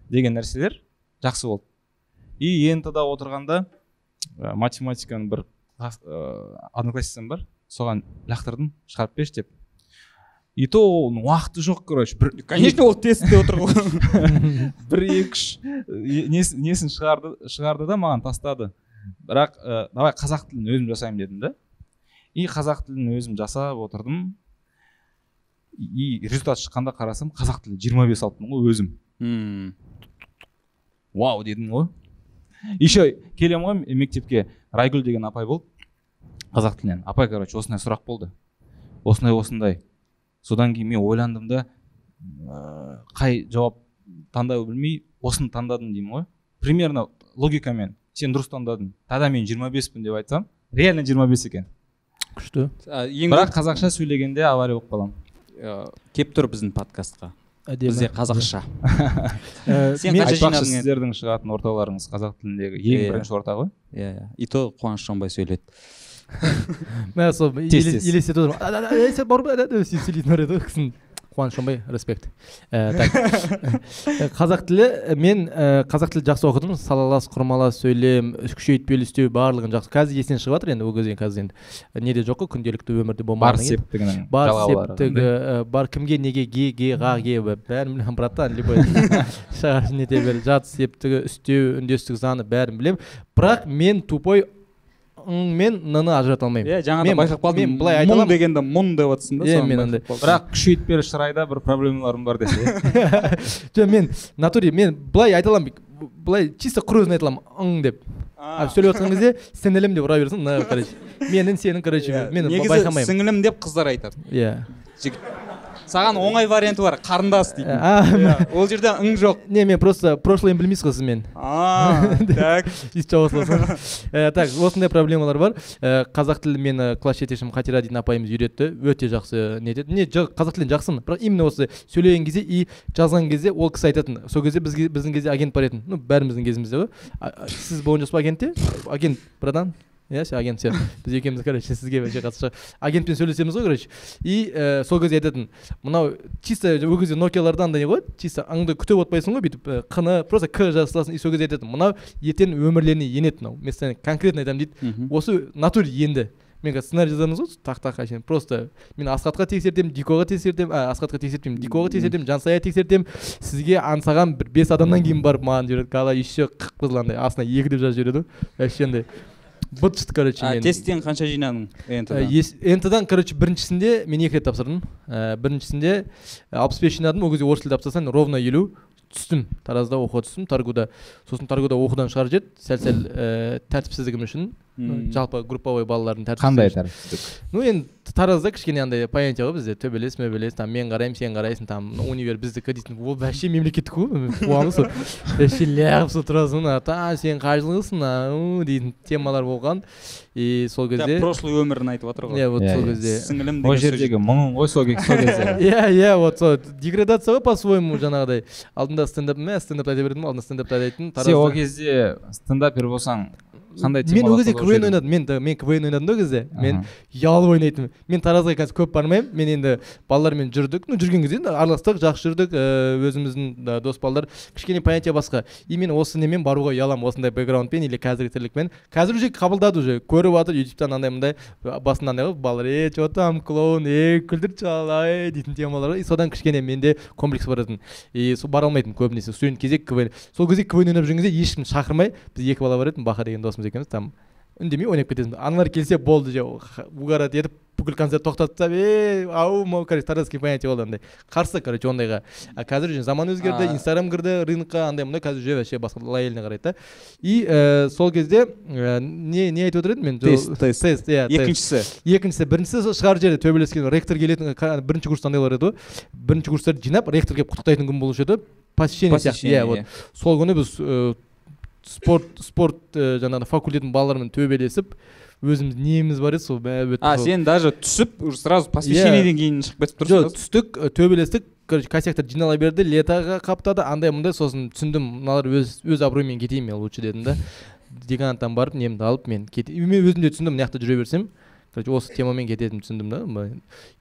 деген нәрселер жақсы болды. И ент да отырғанда математиканың бір ә, одноклассницам бар. Соған лақтырдым шығарып берші деп. И то оның уақыты жоқ короче бір конечно. ол тестте отыр ғой. Бір екі үш несін, шығарды шығарды да маған тастады. Бірақ ә, давай қазақ тілін өзім жасаймын дедім да. И қазақ тілін өзім жасап отырдым. И результат шыққанда қарасам қазақ тілі 25 алыппын ғой өзім. Мм. вау дедім ғой. Еще келемін ғой мектепке. Райгүл деген апай болды. Қазақ тілінен. Апай короче осындай сұрақ болды. Осындай осындай. Содан кейін мен ойландым да ыыы қай жауап таңдай білмей осыны таңдадым деймін ғой. Примерно логикамен сен дұрыс таңдадың тогда мен 25пін деп айтсам реально 25 екен. Күшті. Бірақ қазақша сөйлегенде авария болып қаламын көп келіп тұр біздің подкастқа. Әдемі. Бізде қазақша. Ә, Сен айтпақшы сіздердің шығатын орталарыңыз қазақ тіліндегі ең Иә. бірінші орта ғой иә иә. И то қуаныш жонбай сөйледі. Мә сол елестетіп отырмын. «А, а, а, ей, сен барып ә, ә, сөйтіп сөйлейтін бар еді ғой кісінің қуаныш шонбай респект. Ә, так. Ә, қазақ тілі ә, мен қазақ тілі жақсы оқыдым. Салалас құрмалас сөйлем күшейтпелі үстеу барлығын жақсы. Қазір есінен шығып жатыр енді ол кезде қазір енді. Неде жоқ қой күнделікті өмірде бар болмағаннан кейін. септігінің бар септігі бар кімге неге ге ге ға ге бәрін білемін братан любой. Шығар нете бер жат септігі үстеу үндестік заңы бәрін білемін. Бірақ мен тупой ң мен ны ажырата алмаймын. Иә жаңа Мен- байқап қалдым мен былай айта мұң аламын. дегенде мұң деп отырсың да Иә, мен андай. бірақ күшейтпелі шырайда бір проблемаларым бар десе. Жоқ мен натуре мен былай айта аламын былай чисто құр өзін айта аламын ң деп. А, сөйлеп жатқан кезде сіңілім деп ұра берсең н короче. Менің сенің короче мен байқамаймын. сіңілім деп қыздар айтады. Иә. Жігіт. Саған оңай варианты бар қарындас дейтін. а Иә, ол жерде ң жоқ. Не мен просто прошлыйын білмейсіз ғой сіз менің а так. Ә, так осындай проблемалар бар. Ә, қазақ тілі мені класс жетекшім қатира дейтін апайымыз үйретті. Өте жақсы не етеді. Не қазақ тілін жақсымын бірақ именно осы сөйлеген кезде и жазған кезде ол кісі айтатын. Сол кезде бізге біздің кезде агент бар еді. Ну бәріміздің кезімізде ғой. Сіз болған жоқсыз ба агентте? Агент братан иә сен агент сен біз екеуміз короче сізге вообще қатысы жоқ агентпен сөйлесеміз ғой короче. И ә, сол кезде айтатын мынау чисто ол кезде нокияларда андай ғой? Чисто аңды күтіп отпайсың ғой бүйтіп ә, қны просто к жазып саласың и сол кезде айтатын мынау ертең өмірлеріне енеді мынау мен саған конкретно айтамын дейді. Осы натуре енді. Мен қазір сценарий жазамыз ғой так так әшейін. Просто мен асхатқа тексертемін дикоға тексертемін а асхатқа тексертпеймін дикоға тексертемін жансая тексертемін. Сізге аңсаған бір бес адамнан кейін барып маған жібереді кала еще қып қызыл андай астына екі деп жазып жібереді ғой. Вообще андай. Быт шыт короче а мен тесттен қанша жинадың НТ-дан? ес- НТ-дан короче біріншісінде мен екі рет тапсырдым ә, біріншісінде алпыс бес жинадым ол кезде орыс тілі тапсырсаң ровно елу түстім таразда оқуға түстім таргуда сосын таргуда оқудан шығарып жіберді сәл сәл ә, тәртіпсіздігім үшін. Жалпы групповой балалардың тәртіпсіздігі қандай тәртіпсіздік? Ну енді таразда кішкене андай понятие ғой бізде. Төбелес мөбелес там мен қараймын сен қарайсың там универ біздікі дейтін. Ол вообще мемлекеттік қой қуамыз. Ғой вообще лағып сол тұрасың а та сен қай жылғысың ау дейтін темалар болған. И сол кезде прошлый өмірін айтып жатыр ғой. Иә вот Иә, сол иә. кезде. Сіңілім ол деген жердегі мұңың ғой сол ке- сол кезде. Иә иә вот сол. Деградация ғой по своему жаңағыдай. Алдында стендап мә стендап айта бердім алдында стендапты айтайтын сен ол кезде стендапер болсаң қандай мен ол кезде квн ойнадым мен мен квн ойнадым да ол кезде. Мен ұялып ойнайтынмын. Мен таразға қазір көп бармаймын. Мен енді балалармен жүрдік. Ну жүрген кезде енді араластық жақсы жүрдік. Өзіміздің дос балалар. Кішкене понятие басқа. И мен осы немен баруға ұяламын осындай бэкграундпен или қазіргі тірлікпен. Қазір уже қабылдады уже. Көріп жатыр ютубтан андай мындай басында андай ғой балалар е че там клоун е күлдірші ал ай дейтін темалар и содан кішкене менде комплекс бар еді и сол бара алмайтынмын көбінесе. Студент кезде квн сол кезде квн ойнап жүрген кезде ешкім шақырмай біз екі бала бар еді баха деген досымыз екеуміз там үндемей ойнап кететінбіз аналар келсе болды же угарать етіп бүкіл концерт тоқтатып тастап е ау мынау короче таразский понятие болды андай қарсы короче ондайға. А қазір уже заман өзгерді инстаграм кірді рынокқа андай мындай қазір уже вообще басқа лояльно қарайды да. И ә, сол кезде ә, не не айтып отыр едім мен? Тест, тест. иә екіншісі. Екіншісі біріншісі сол шығар жерде төбелескен ректор келетін бірінші курста андайлар еді ғой. Бірінші курстарды жинап ректор келіп құттықтайтын күн болушы еді. Посещение сияқты иә вот. иә. сол күні біз спорт спорт ә, жаңағы факультеттің балаларымен төбелесіп өзіміз неміз бар еді сол бәрі а сен даже түсіп уже сразу посвящениеден кейін шығып кетіп тұрсың жоқ түстік төбелестік короче косяктар жинала берді летоға қаптады андай мындай сосын түсіндім мыналар өз өз абыроймен кетейін мен лучше дедім да. Деканаттан барып немді алып мен кет мен өзім де түсіндім мына жақта жүре берсем. Короче осы темамен кететінімді түсіндім да.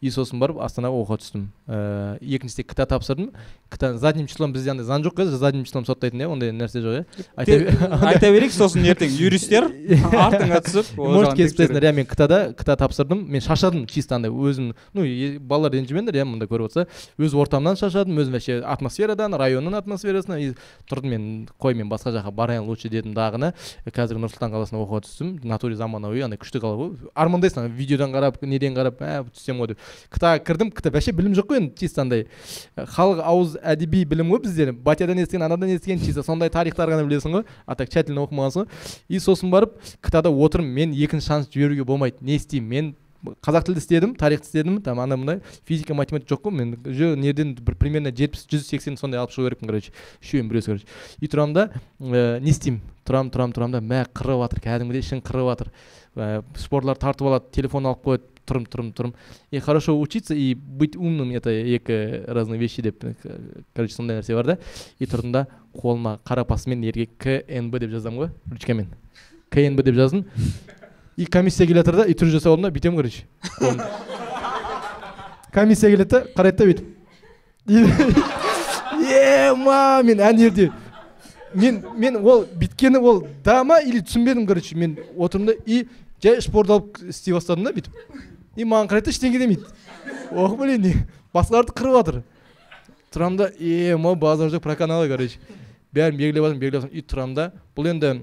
И сосын барып астанаға оқуға түстім. Ііі екіншісінде кта тапсырдым. Кта задним числом бізде андай заң жоқ қой задним числом соттайтын иә ондай нәрсе жоқ иә. Айта бер- айта берейік сосын ертең юристтер артыңа түсіп может кесіп тастайсыңдар. иә мен кта да кта тапсырдым. Мен шаршадым чисто андай өзім ну балалар ренжімеңдер иә мында көріп отырса. Өз ортамнан шаршадым өзім вообще атмосферадан районның атмосферасынан и тұрдым мен қой мен басқа жаққа барайын лучше дедім дағыны. Қазір нұр сұлтан қаласына оқуға түстім. Натуре заманауи андай күшті қала ғой. Армандайсың ана видеодан қарап неден қарап ә түссем ғой деп. Кта кірдім кта вообще білім жоқ қой енді чисто андай. Ә, халық ауыз әдеби білім ғой бізде батядан естіген анадан естіген чисто сондай тарихтар ғана білесің ғой. А так тщательно оқымағансың ғой. И сосын барып ктада отырмын мен екінші шанс жіберуге болмайды. Не істеймін мен қазақ тілді істедім тарихты істедім там андай мындай физика математика жоқ қой мен уже неден бір примерно жетпіс жүз сексен сондай алып шығу керекпін короче. Үшеуін біреусі короче. И тұрамын да ә, не істеймін. Тұрамын тұрамын тұрамын да мә қырып жатыр кәдімгідей ішің қырып жатыр ә, спорлар тартып алады телефон алып қояды тұрмын тұрмын тұрмын и хорошо учиться и быть умным это екі разные вещи деп э, короче сондай нәрсе бар да. И тұрдым да қолыма қарапасымен ерге кнб деп жазамын ғой ручкамен. Кнб деп жаздым. И комиссия келе жатыр да и түр жасап алдым да бүйтемін короче. Комиссия келеді да қарайды да бүйтіп. Ема мен ана жерде мен мен ол бүйткені ол да ма или түсінбедім короче мен отырмын да и жай шпорды алып істей бастадым да бүйтіп. И маған қарайды да ештеңе демейді. Ох блин басқаларды қырып жатыр. Тұрамын да ема базар жоқ проканала короче. Бәрін белгілеп жатырмын белгілеп жатырмын и тұрамын да бұл енді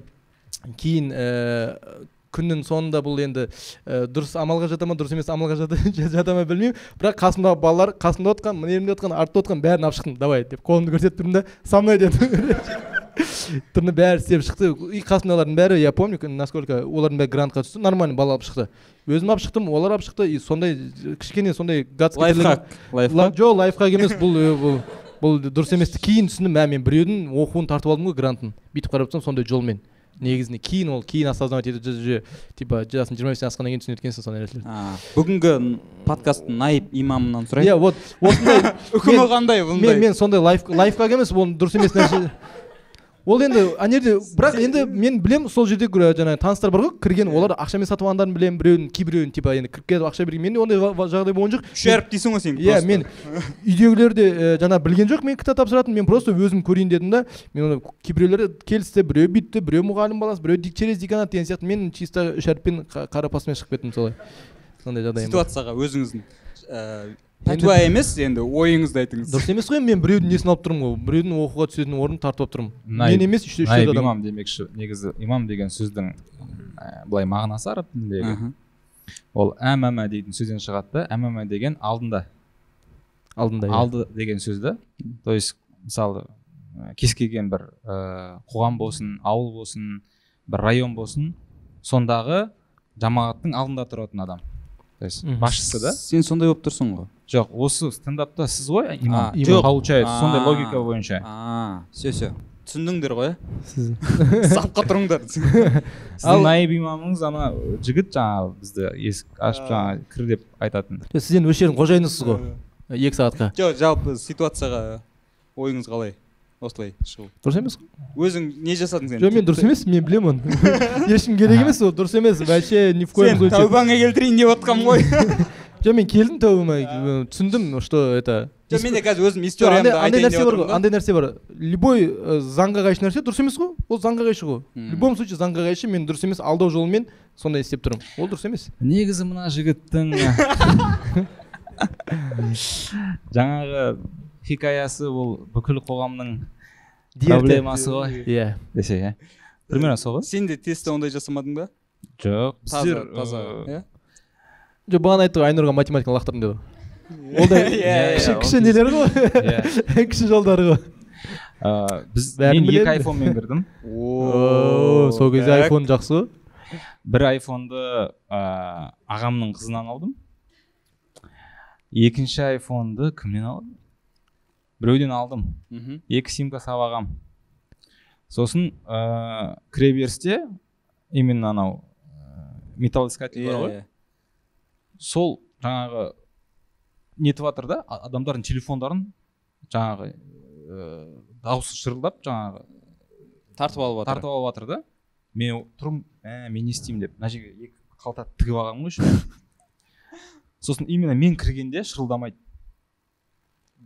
кейін ііі күннің соңында бұл енді ә, дұрыс амалға жата ма дұрыс емес амалға жата, жата ма білмеймін. Бірақ қасымдағы балалар қасымда отқан мына жерімде отқан артта отқан бәрін алып шықтым. Давай деп қолымды көрсетіп тұрмын да со мной дедім тұрды бәрі істеп шықты. И қасымдағылардың бәрі я помню насколько олардың бәрі грантқа түсті нормально бала алып шықты. Өзім алып шықтым олар алып шықты и сондай кішкене сондай гадский лайфхак лайфхак. Жоқ лайфхак емес бұл э, бұл бұл дұрыс емес. Кейін түсіндім мә мен біреудің оқуын тартып алдым ғой грантын. Бүйтіп қарап тұрсам сондай жолмен. Негізінде кейін ол кейін осознавать етіп уже типа жасың жиырма бестен асқаннан кейін түсінеді екенсің сондай нәрселерді бүгінгі подкасттың наиб имамынан сұрайын иә вот осындай үкімі қандай мен бұндай? мен сондай лайф лайфхак емес ол дұрыс емес нәрсе. ол енді ана жерде бірақ енді мен білемін сол жерде жаңағы таныстар бар ғой. Кірген олар ақшамен сатып алғандарын білемін біреуін кейбіреуін типа енді кіріп кетіп ақша берген. Менде ондай жағдай болған жоқ. Үш әріп дейсің ғой сен иә мен үйдегілер де жаңа білген жоқ мен кітап тапсыратын. Мен просто өзім көрейін дедім да мен оны кейбіреулер келісті біреу бүйтті біреу мұғалім баласы біреу через деканат деген сияқты. Мен чисто үш әріппен қа- қарапасымен шығып кеттім солай. Сондай жағдайым бар. ситуацияға өзіңіздің пәтуа емес енді ойыңызды айтыңыз. Дұрыс емес қой мен біреудің несін алып тұрмын ғой. Біреудің оқуға түсетін орнын тартып алып тұрмын. Мен емес үш үш наиб адам. имам демекші. Негізі имам деген сөздің ә, былай мағынасы араб тіліндегі. Ол әмәмә дейтін сөзден шығады. Да әмәмә деген алдында. Алдында иә. алды деген сөз да то есть мысалы ә, кез келген бір ә, қоғам болсын ауыл болсын бір район болсын сондағы жамағаттың алдында тұратын адам. То есть басшысы да? Сен сондай болып тұрсың ғой. Жоқ осы стендапта сіз ғой имам? Жоқ. получается сондай логика бойынша. А все все. Түсіндіңдер ғой Сіз- иә сапқа тұрыңдар. Сіздің наиб имамыңыз ана жігіт жаңағы бізді есік ашып жаңағы кір деп айтатын. Сіз енді осы жердің қожайынысыз ғой екі сағатқа. Жоқ жалпы ситуацияға ойыңыз қалай? Осылай шығу. Дұрыс емес қой. Өзің не жасадың сен? Жоқ мен дұрыс емес мен білемін. Оны ешкім керек емес ол дұрыс емес. Вообще ни в коем сен случае. тәубаңа келтірейін деп отқанмын ғой. Жоқ мен келдім тәубама. Түсіндім что это. Жоқ менде қазір өзім историямды андай нәрсе бар ғой андай нәрсе бар. Любой ә, заңға қайшы нәрсе дұрыс емес қой. Ол заңға қайшы ғой. В любом случае заңға қайшы мен дұрыс емес алдау жолымен сондай істеп тұрмын. Ол дұрыс емес. Негізі мына жігіттің жаңағы хикаясы бұл бүкіл қоғамның проблемасы ғой. Иә. Десе иә. Примерно сол ғой. Сен де тестте ондай жасамадың ба? Жоқ. Таза біздер таза. иә? Жоқ бағана айтты ғой айнұрға математиканы лақтырдым деді ғой ол да Иә, кіші иә, кіші ол нелері ғой. Иә. Кіші жолдары ғой. Біз мен екі айфонмен кірдім сол кезде айфон жақсы ғой. Бір айфонды ағамның қызынан алдым. Екінші айфонды кімнен алдым? Біреуден алдым. Мхм. Екі симка салып сосын ә, кіреберісте именно анау ә, металлоискатель бар ғой. иә. Сол жаңағы нетіп жатыр да адамдардың телефондарын жаңағы ә, дауысы шырылдап жаңағы тартып алып жатыр тартып алып жатыр да. Мен тұрмын ә, мен не істеймін деп. Мына жерге екі қалта тігіп алғанмын ғой сосын именно мен кіргенде шырылдамайды.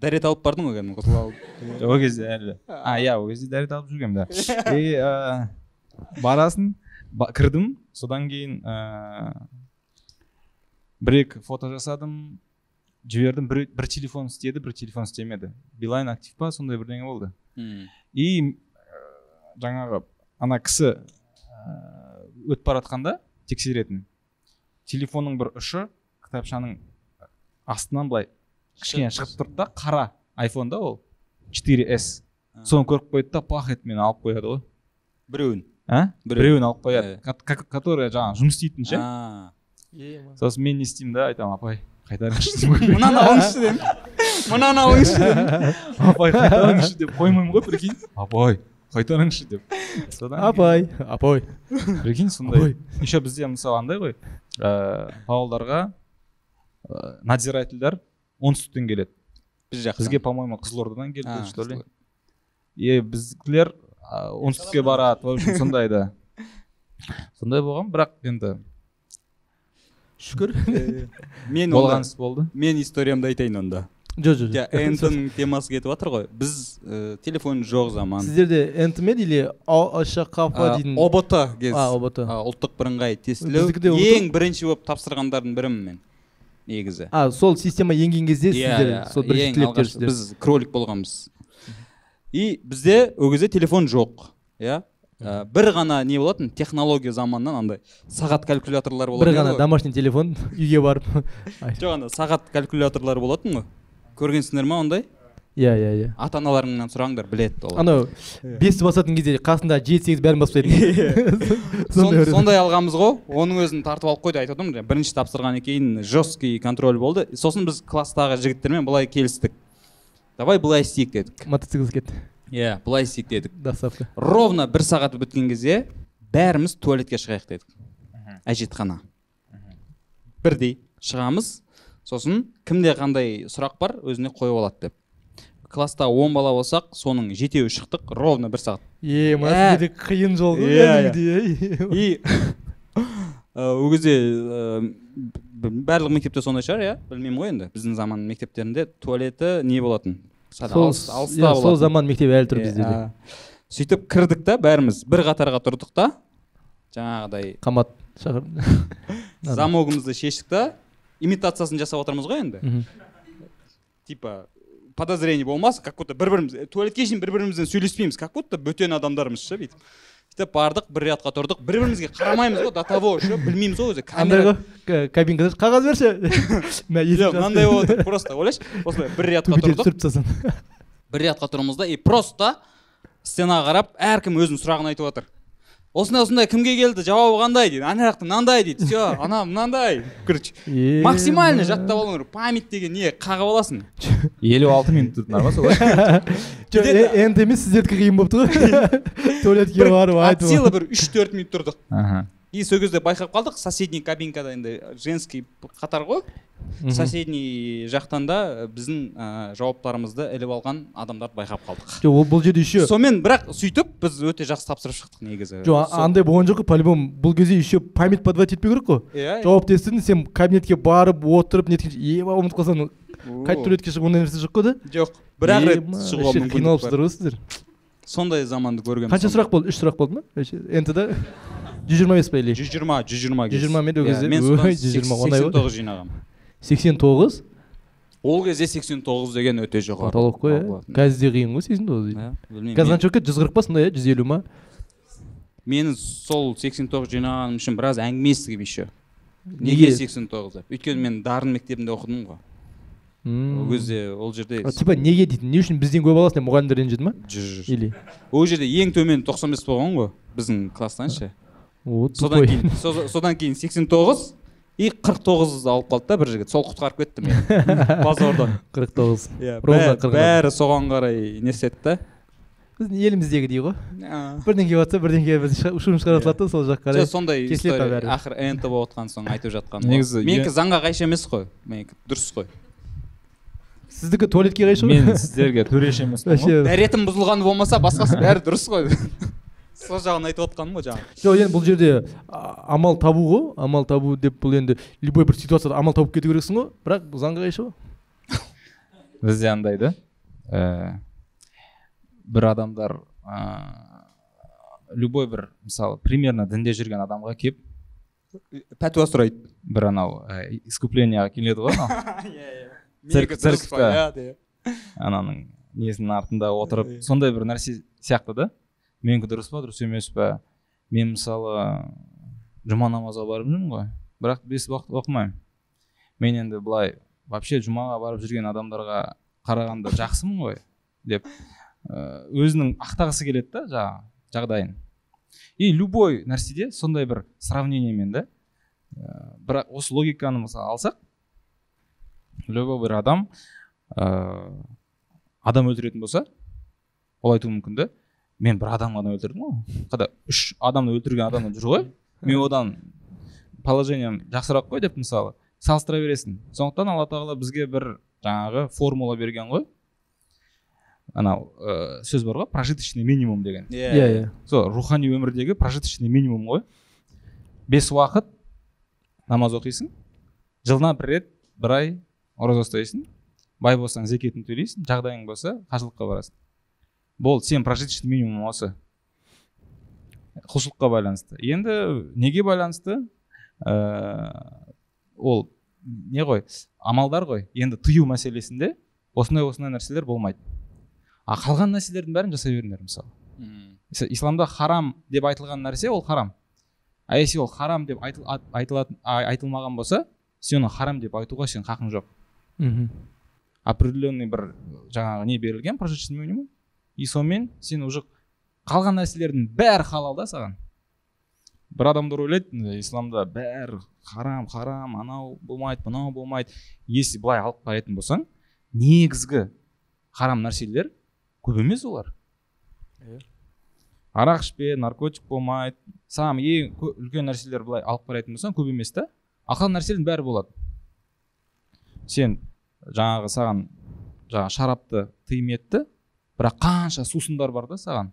Дәрет алып бардың ғой кәдімгі құтыла алып. Ол кезде әлі. А иә ол кезде дәрет алып жүргенмін да. И барасың ба- кірдім. Содан кейін бір екі фото жасадым жібердім. Бір, бір телефон істеді бір телефон істемеді. Билайн актив па сондай бірдеңе болды. И жаңағы ана кісі өтіп бара жатқанда тексеретін. Телефонның бір ұшы кітапшаның астынан былай кішкене шығып тұрды да қара айфон да ол. 4s соны көріп қойды да пах етіп мені алып қояды ғой. Біреуін? А? Біреу. біреуін алып қояды. Ко- ко- который жаңағы жұмыс істейтін ше? Сосын мен не істеймін да айтамын апай қайтарыңызшы мынаны алыңызшы деймін мынаны алыңызшы деймін апай қайтарыңызшы деп қоймаймын ғой прикинь. Апай қайтарыңызшы деп. Содан апай апай прикинь сондай. Еще бізде мысалы андай ғой. Ыыы павлодарға ыыы надзирательдер оңтүстіктен келеді. Біз жақта бізге по моему қызылордадан келді что ли? И біздікілер оңтүстікке барады. В общем сондай да. Сондай болған бірақ енді шүкір. Мен болған іс болды. мен историямды айтайын онда. Жоқ жоқ иә энтоның темасы кетіп жатыр ғой. Біз ә, телефон жоқ заман. Сіздерде энтмен или ашқафа А, дейтін обт кез. А обт А, ұлттық бірыңғай тестілеу ең бірінші болып тапсырғандардың бірімін мен. Негізі. А сол система енген кезде Иә, сіздер иә, сол бірінші берсіздер. біз кролик болғанбыз. И бізде ол кезде телефон жоқ иә? Ә, бір ғана не болатын? Технология заманынан андай сағат калькуляторлар бір болатын ғана ғой. домашний телефон үйге барып. Жоқ ана сағат калькуляторлар болатын ғой. Көргенсіңдер ма ондай? Иә иә иә. Ата аналарыңнан сұраңдар біледі ол. Анау бесті басатын кезде қасында жеті сегіз бәрін басып тастайтын бір- сондай алғанбыз ғой. Оның өзін тартып алып қойды айтып отырмын. Бірінші тапсырғаннан кейін жесткий контроль болды. Сосын біз класстағы жігіттермен былай келістік. Давай былай істейік дедік. Мотоциклге кетті иә былай істейік дедік. Доставка. Ровно бір сағат біткен кезде бәріміз туалетке шығайық дедік. Әжетхана бірдей шығамыз. Сосын кімде қандай сұрақ бар өзіне қойып алады деп. Класста он бала болсақ соның жетеуі шықтық ровно бір сағат. Е сіздерде қиын жол ғой Иә, кәдімгідей. и ә, ол кезде б- барлық мектепте сондай шығар иә білмеймін ғой енді. Біздің заман мектептерінде туалеті не болатын? Алыста иә, сол заман мектеп әлі тұр бізде сөйтіп кірдік та бәріміз. бір қатарға тұрдық та. Жаңағыдай қамат шақыр замогымызды шештік та. Имитациясын жасап отырмыз ғой енді. Типа подозрение болмас как будто бір біріміз туалетке шейін бір бірімізбен сөйлеспейміз как будто бөтен адамдармыз ше бүйтіп. Сөйтіп бардық бір рядқа тұрдық бір бірімізге қарамаймыз ғой до того ше білмейміз ғой өзі андай ғой кабинкада қағаз берші. Жоқ мынандай болып отыр просто ойлашы. Осылай бір рядқа тұрдық. түсіріп тастасын бір рядқа тұрмыз да и просто стенаға қарап әркім өзінің сұрағын айтып жатыр осындай осындай кімге келді? Жауабы қандай дейді? Ана жақта мынандай дейді. Все ана мынандай. Короче максимально ма. жаттап алу керек. Память деген не? Қағып аласың. Елу алты минут тұрдыңдар ма солай жоқ енді емес сіздердікі қиын болып тұр ғой. Туалетке барып от айтып силы бір үш төрт минут тұрдық. И сол кезде байқап қалдық. Соседний кабинкада енді женский қатар ғой. Соседний жақтан да біздің ә, жауаптарымызды іліп алған адамдарды байқап қалдық. Жоқ ол бұл жерде еще сонымен бірақ сөйтіп біз өте жақсы тапсырып шықтық негізі. Жоқ андай болған жоқ қой по любому бұл кезде еще память подводить етпеу керек қой. Иә жауапты естідің сен кабинетке барып отырып неткенше еба ұмытып қалсаң қайтып туалетке шығып ондай нәрсе жоқ қой да? Жоқ бір ақ рет шығуға бар. ғой сіздер сондай заманды көргенбіз. Қанша сұрақ болды? Үш сұрақ болды ма? Нт да жүз жиырма бес па или? жүз жиырма жүз жиырма Жүз жиырма мен ол кезде, мен жүз жиырма, оңай сексен тоғыз жинағанмын сексен тоғыз? Ол кезде сексен тоғыз деген өте жоғары. Потолок қой иә? қазір де қиын ғой сексен тоғыз Иә, білмеймін. қазір қанша болып кетті жүз қырық па сондай иә? Жүз елу ма? Менің сол сексен тоғыз жинағаным үшін біраз әңгіме естігіп еще? Неге? сексен тоғыз деп? Өйткені мен дарын мектебінде оқыдым ғой. Ол кезде ол жерде типа неге дейтін? Не үшін бізден көп аласың деп мұғалімдер ренжіді ма? Или? Ол жерде ең төмен тоқсан бес болған ғой біздің класстан ше содан кейін со- содан кейін сексен тоғыз и қырық тоғыз алып қалды да бір жігіт. Сол құтқарып кетті мені базардан. Қырық тоғыз. Иә бәрі, соған қарай не істеді да. Біздің еліміздегідей ғой. А. бірдеңке болса бірдеңке бір ша- шум шығара салады да сол жаққа қарай. Жоқ сондай ақыры энт болып отқан соң айтып жатқан Негізі менікі е- заңға қайшы емес қой. Менікі дұрыс қой. Сіздікі туалетке қайшы ғой мен сіздерге төреші емеспін вообще дәретім бұзылғаны болмаса басқасы бәрі дұрыс қой. Сол жағын айтып отқаным ғой жаңағы. Жоқ енді бұл жерде амал табу ғой. Амал табу деп бұл енді любой бір ситуацияда амал тауып кету керексің ғой. Бірақ бұл заңға қайшы ғой бізде андай да ә, бір адамдар любой бір мысалы примерно дінде жүрген адамға келіп пәтуа сұрайды. бір анау ә, искупленияға келеді ғой анау. Деп. ананың несінің артында отырып сондай бір нәрсе сияқты да. Менікі дұрыс па дұрыс емес па? Мен мысалы жұма намазға барып жүрмін ғой. Бірақ бес уақыт оқымаймын. Мен енді былай вообще жұмаға барып жүрген адамдарға қарағанда жақсымын ғой деп өзінің ақтағысы келеді да жаңағы жағдайын. И любой нәрседе сондай бір сравнениемен да бірақ осы логиканы мысалы алсақ любой бір адам ә, адам өлтіретін болса ол айтуы мүмкін да мен бір адам ғана өлтірдім ғой қада үш адамды өлтірген адам жүр ғой. Мен одан положением жақсырақ қой деп мысалы салыстыра бересің. Сондықтан алла тағала бізге бір жаңағы формула берген ғой. Анау ә, сөз бар ғой прожиточный минимум деген. Иә. иә. Сол рухани өмірдегі прожиточный минимум ғой. Бес уақыт намаз оқисың. Жылына бір рет бір ай ораза ұстайсың бай болсаң зекетін төлейсің жағдайың болса қажылыққа барасың. Болды сен прожиточный минимум осы. Құлшылыққа байланысты. Енді неге байланысты? Ә, ол не ғой амалдар ғой. Енді тыю мәселесінде осындай осындай нәрселер болмайды. А қалған нәрселердің бәрін жасай беріңдер мысалы. Ис- исламда харам деп айтылған нәрсе ол харам. А если ол харам деп айтыл, ат- айтылатын айтылмаған болса сен оны харам деп айтуға сенің хақың жоқ. Мхм определенный бір жаңағы не берілген прожиточный минимум. И сонымен сен уже қалған нәрселердің бәрі халал да саған. Бір адамдар ойлайды «М, исламда бәрі харам харам анау болмайды мынау болмайды. Если былай алып қарайтын болсаң негізгі харам нәрселер көп емес олар. Иә. арақ ішпе наркотик болмайды сам ең үлкен нәрселер былай алып қарайтын болсаң көп емес та. Ал қалған нәрселердің бәрі болады. Сен жаңағы саған жаңағы шарапты тыйым етті. бірақ қанша сусындар бар да саған?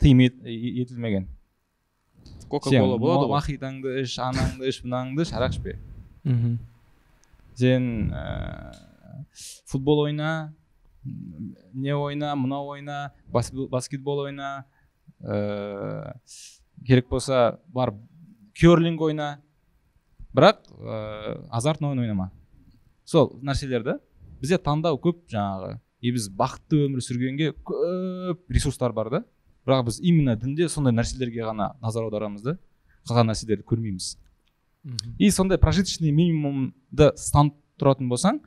тыйым ет- етілмеген. Кока кола болады ғой. мохитоңды іш анаңды іш мынаңды іш арақ ішпе. Мхм. Сен ә, футбол ойна не ойна мынау ойна баскетбол, баскетбол ойна ә, керек болса бар керлинг ойна. Бірақ ә, азартный ойын ойнама. Сол нәрселер да бізде таңдау көп жаңағы. И біз бақытты өмір сүргенге көп ресурстар бар да. Бірақ біз именно дінде сондай нәрселерге ғана назар аударамыз да. Қалған нәрселерді көрмейміз. И сондай прожиточный минимумды ұстанып тұратын болсаң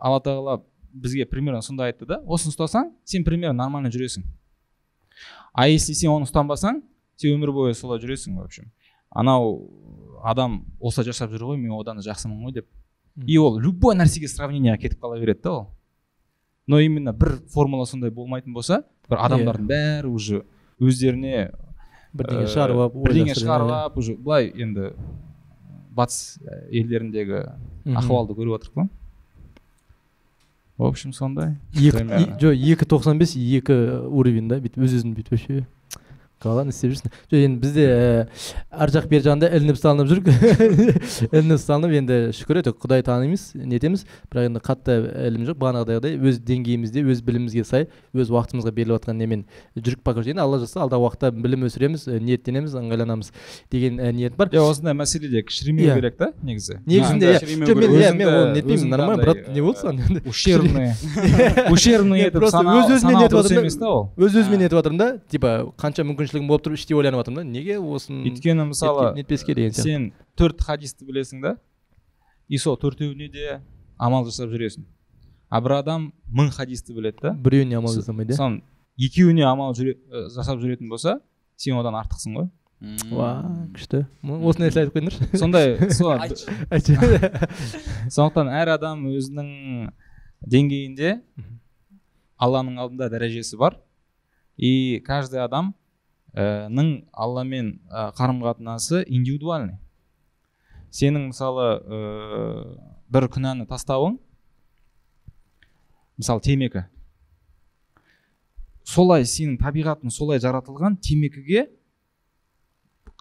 алла тағала бізге примерно сондай айтты да. Осыны ұстасаң сен примерно нормально жүресің. А если сен оны ұстанбасаң сен өмір бойы солай жүресің в общем. Анау адам осылай жасап жүр ғой мен одан да жақсымын ғой деп. И ол любой нәрсеге сравнениеға кетіп қала береді да ол. Но именно бір формула сондай болмайтын болса бір адамдардың бәрі уже өздеріне бірдеңе Э, шығарып алып бірдеңе шығарып алып уже былай енді батыс э, елдеріндегі ахуалды көріп отырмық қой. В общем сондай. Жоқ екі тоқсан бес екі уровень да бүйтіп өз өзін бүйтіп вообще. Қалған істеп жүрсің жоқ енді бізде ә, ар жақ бер жағында ілініп салынып жүрік. ілініп салынып енді шүкір әйтеуір құдай танимыз нетеміз. Бірақ енді қатты ілім жоқ бағанағыдай өз деңгейімізде өз білімімізге сай өз уақытымызға беріліп жатқан немен жүріп пока енді алла жазса алдағы уақытта білім өсіреміз ә, ниеттенеміз ыңғайланамыз деген ә, ниет бар. Иә осындай мәселеде кішіремеу керек та негізі? Негізінде иә. жоқ мен иә оны нетпеймін нормально брат не болды саған ущербный. Ущербный Мен етіп өз-өзіме санау нетіп жатырмын да. өз өзіме нетіп жатырмын да. Типа қанша мүмкіншілігім болып тұрып іштей ойланып жатырмын да. Неге осыны өйткені мысалы нетпеске деген сияқты. сен төрт хадисті білесің да и сол төртеуіне де амал жасап жүресің. А бір адам мың хадисті біледі да. Біреуіне амал жасамайды иә? екеуіне амал жүре, ә, жасап жүретін болса сен одан артықсың ғой. Уа күшті. Осы нәрсе айтып қойыңдаршы. Сондай сондықтан әр адам өзінің деңгейінде алланың алдында дәрежесі бар. И каждый адам ның алламен қарым қатынасы индивидуальный. Сенің мысалы ә, бір күнәні тастауың мысалы темекі. Солай сенің табиғатың солай жаратылған темекіге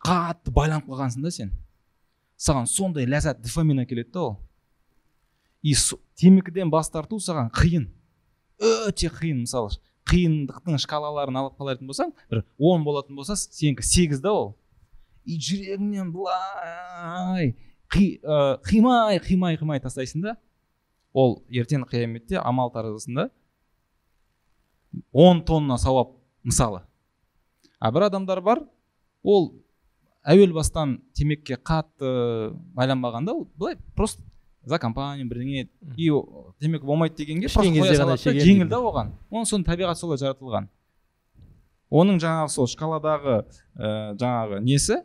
қатты байланып қалғансың да сен. Саған сондай ләззат дофамин әкеледі да ол. И темекіден бас тарту саған қиын. Өте қиын мысалы. Қиындықтың шкалаларын алып қалатын болсаң бір он болатын болса сенікі сегіз да ол. И жүрегіңнен былай қи, қимай қимай қимай тастайсың да ол ертең қияметте амал таразысында он тонна сауап мысалы. А бір адамдар бар ол әуел бастан темекіге қатты байланбаған да ол былай просто за компания бірдеңе и темекі болмайды дегенге жеңіл да оған. Оның соның табиғаты солай жаратылған. Оның жаңағы сол шкаладағы ә, жаңағы несі?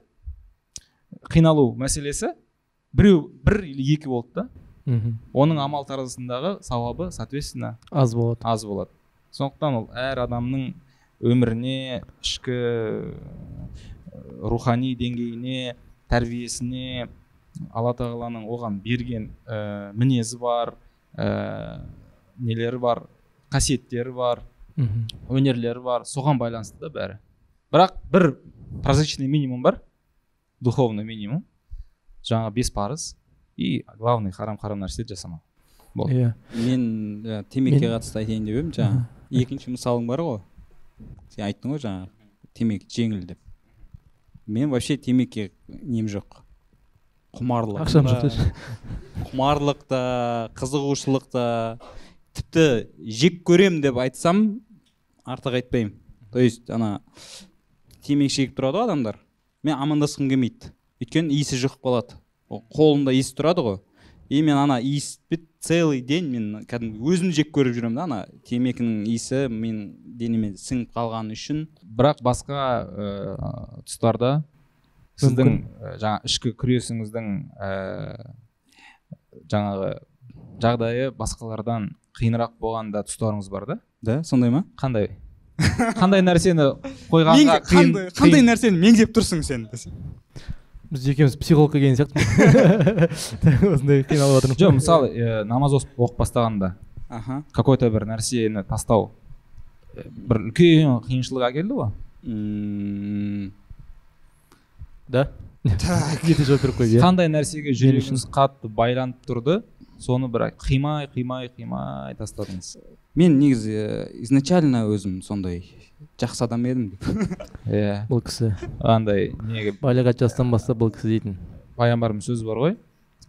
Қиналу мәселесі біреу бір или екі болды да. Мхм. Оның амал таразысындағы сауабы соответственно аз болады. аз болады. Сондықтан ол әр адамның өміріне ішкі ә, рухани деңгейіне тәрбиесіне алла тағаланың оған берген ә, мінезі бар ә, нелері бар қасиеттері бар мхм. өнерлері бар соған байланысты да бәрі. Бірақ бір прозрачный минимум бар духовный минимум. Жаңағы бес парыз и главный харам харам нәрселерді жасамау. Болды иә. Мен ә, темекіге қатысты айтайын деп едім жаңа екінші мысалың бар ғой. Сен айттың ғой жаңа темекі жеңіл деп. Мен вообще темекіге нем жоқ. Құмарлығым ақшам жоқ құмарлық та қызығушылық та тіпті жек көрем деп айтсам артық айтпаймын. То есть ана темекі шегіп тұрады ғой адамдар. Мен амандасқым келмейді. Өйткені иісі жұқып қалады. Ол қолымда иіс тұрады ғой. И мен ана иіспен целый день мен кәдімгі өзім жек көріп жүремін да ана темекінің иісі мен денеме сіңіп қалғаны үшін. Бірақ басқа ә, тұстарда сіздің жаңа ішкі күресіңіздің ә, жаңағы жағдайы басқалардан қиынырақ болған да тұстарыңыз бар да? Да сондай ма? Қандай? Қандай нәрсені қойғанға қиын, қандай, нәрсені меңзеп тұрсың сен? Біз екеуміз психологқа келген сияқтымыз. Осындай қиналып жатырмыз жоқ мысалы ә, намаз оқып бастағанда аха. какой то бір нәрсені тастау бір үлкен қиыншылық әкелді ғой? М, да? Ете жауап беріп қой иә қандай нәрсеге жүрегіңіз қатты байланып тұрды соны бір қимай қимай қимай тастадыңыз. Мен негізі изначально өзім сондай жақсы адам едім деп. Иә бұл кісі. Андай неге? Балиғат жастан бастап бұл кісі дейтін. Пайғамбарымыз сөзі бар ғой.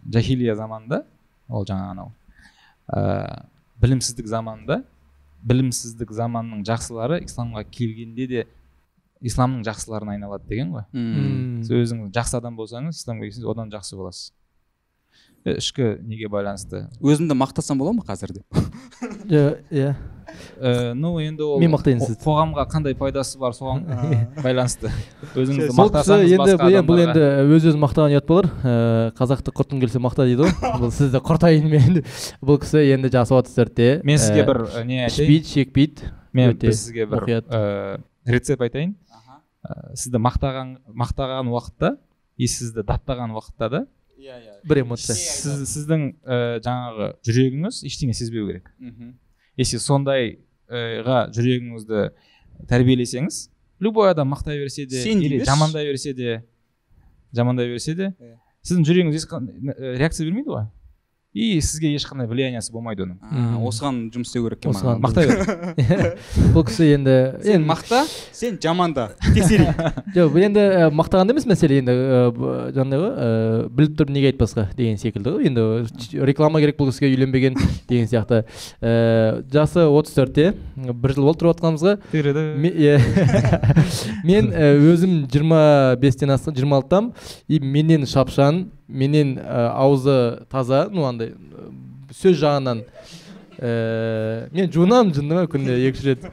Жахилия заманында ол жаңа анау ә, білімсіздік заманында білімсіздік заманның жақсылары исламға келгенде де исламның жақсыларына айналады деген ғой. М, сіз өзіңіз жақсы адам болсаңыз исламға келсеңіз одан жақсы боласыз. Е, ішкі неге байланысты? Өзімді мақтасам бола ма қазір деп? Иә ну енді ол Мен мақтайын сізді. қоғамға қандай пайдасы бар соған байланысты? Өзіңізді мақтасаңыз енді бұл, енді өз өзін мақтаған ұят болар. Ыыы қазақты құртқың келсе мақта дейді ғой. Бұл сізді құртайын мен. Бұл кісі енді жасы отыз төртте мен сізге бір не ішпейді шекпейді мен сізге бір рецепт айтайын. Ә, сізді мақтаған мақтаған уақытта и сізді даттаған уақытта да иә иә. Бір эмоция. Сіз, сіздің ә, жаңағы жүрегіңіз ештеңе сезбеу керек. Мхм. если сондайға жүрегіңізді тәрбиелесеңіз любой адам мақтай берсе де Сен или жамандай берсе де жамандай берсе де Иә. сіздің жүрегіңіз ешқандай ә, реакция бермейді ғой? И сізге ешқандай влияниясы болмайды оның осыған жұмыс істеу керек екен Осыған. мақтай бер бұл кісі енді сен мақта сен жаманда. Тексерейік жоқ бұл енді ә, мақтағанда емес мәселе. Енді б- жаңағыдай ғой ә, біліп тұрып неге айтпасқа деген секілді ғой. Енді реклама керек бұл кісіге үйленбеген деген сияқты. Жасы отыз төртте. Бір жыл болды тұрып жатқанымызға Ме- мен өзім 25 бестен асқан жиырма алтыдамын. И менен шапшаң менен ә, аузы таза ну андай ә, сөз жағынан ә, мен жуынамын жындыма күнде екі үш рет.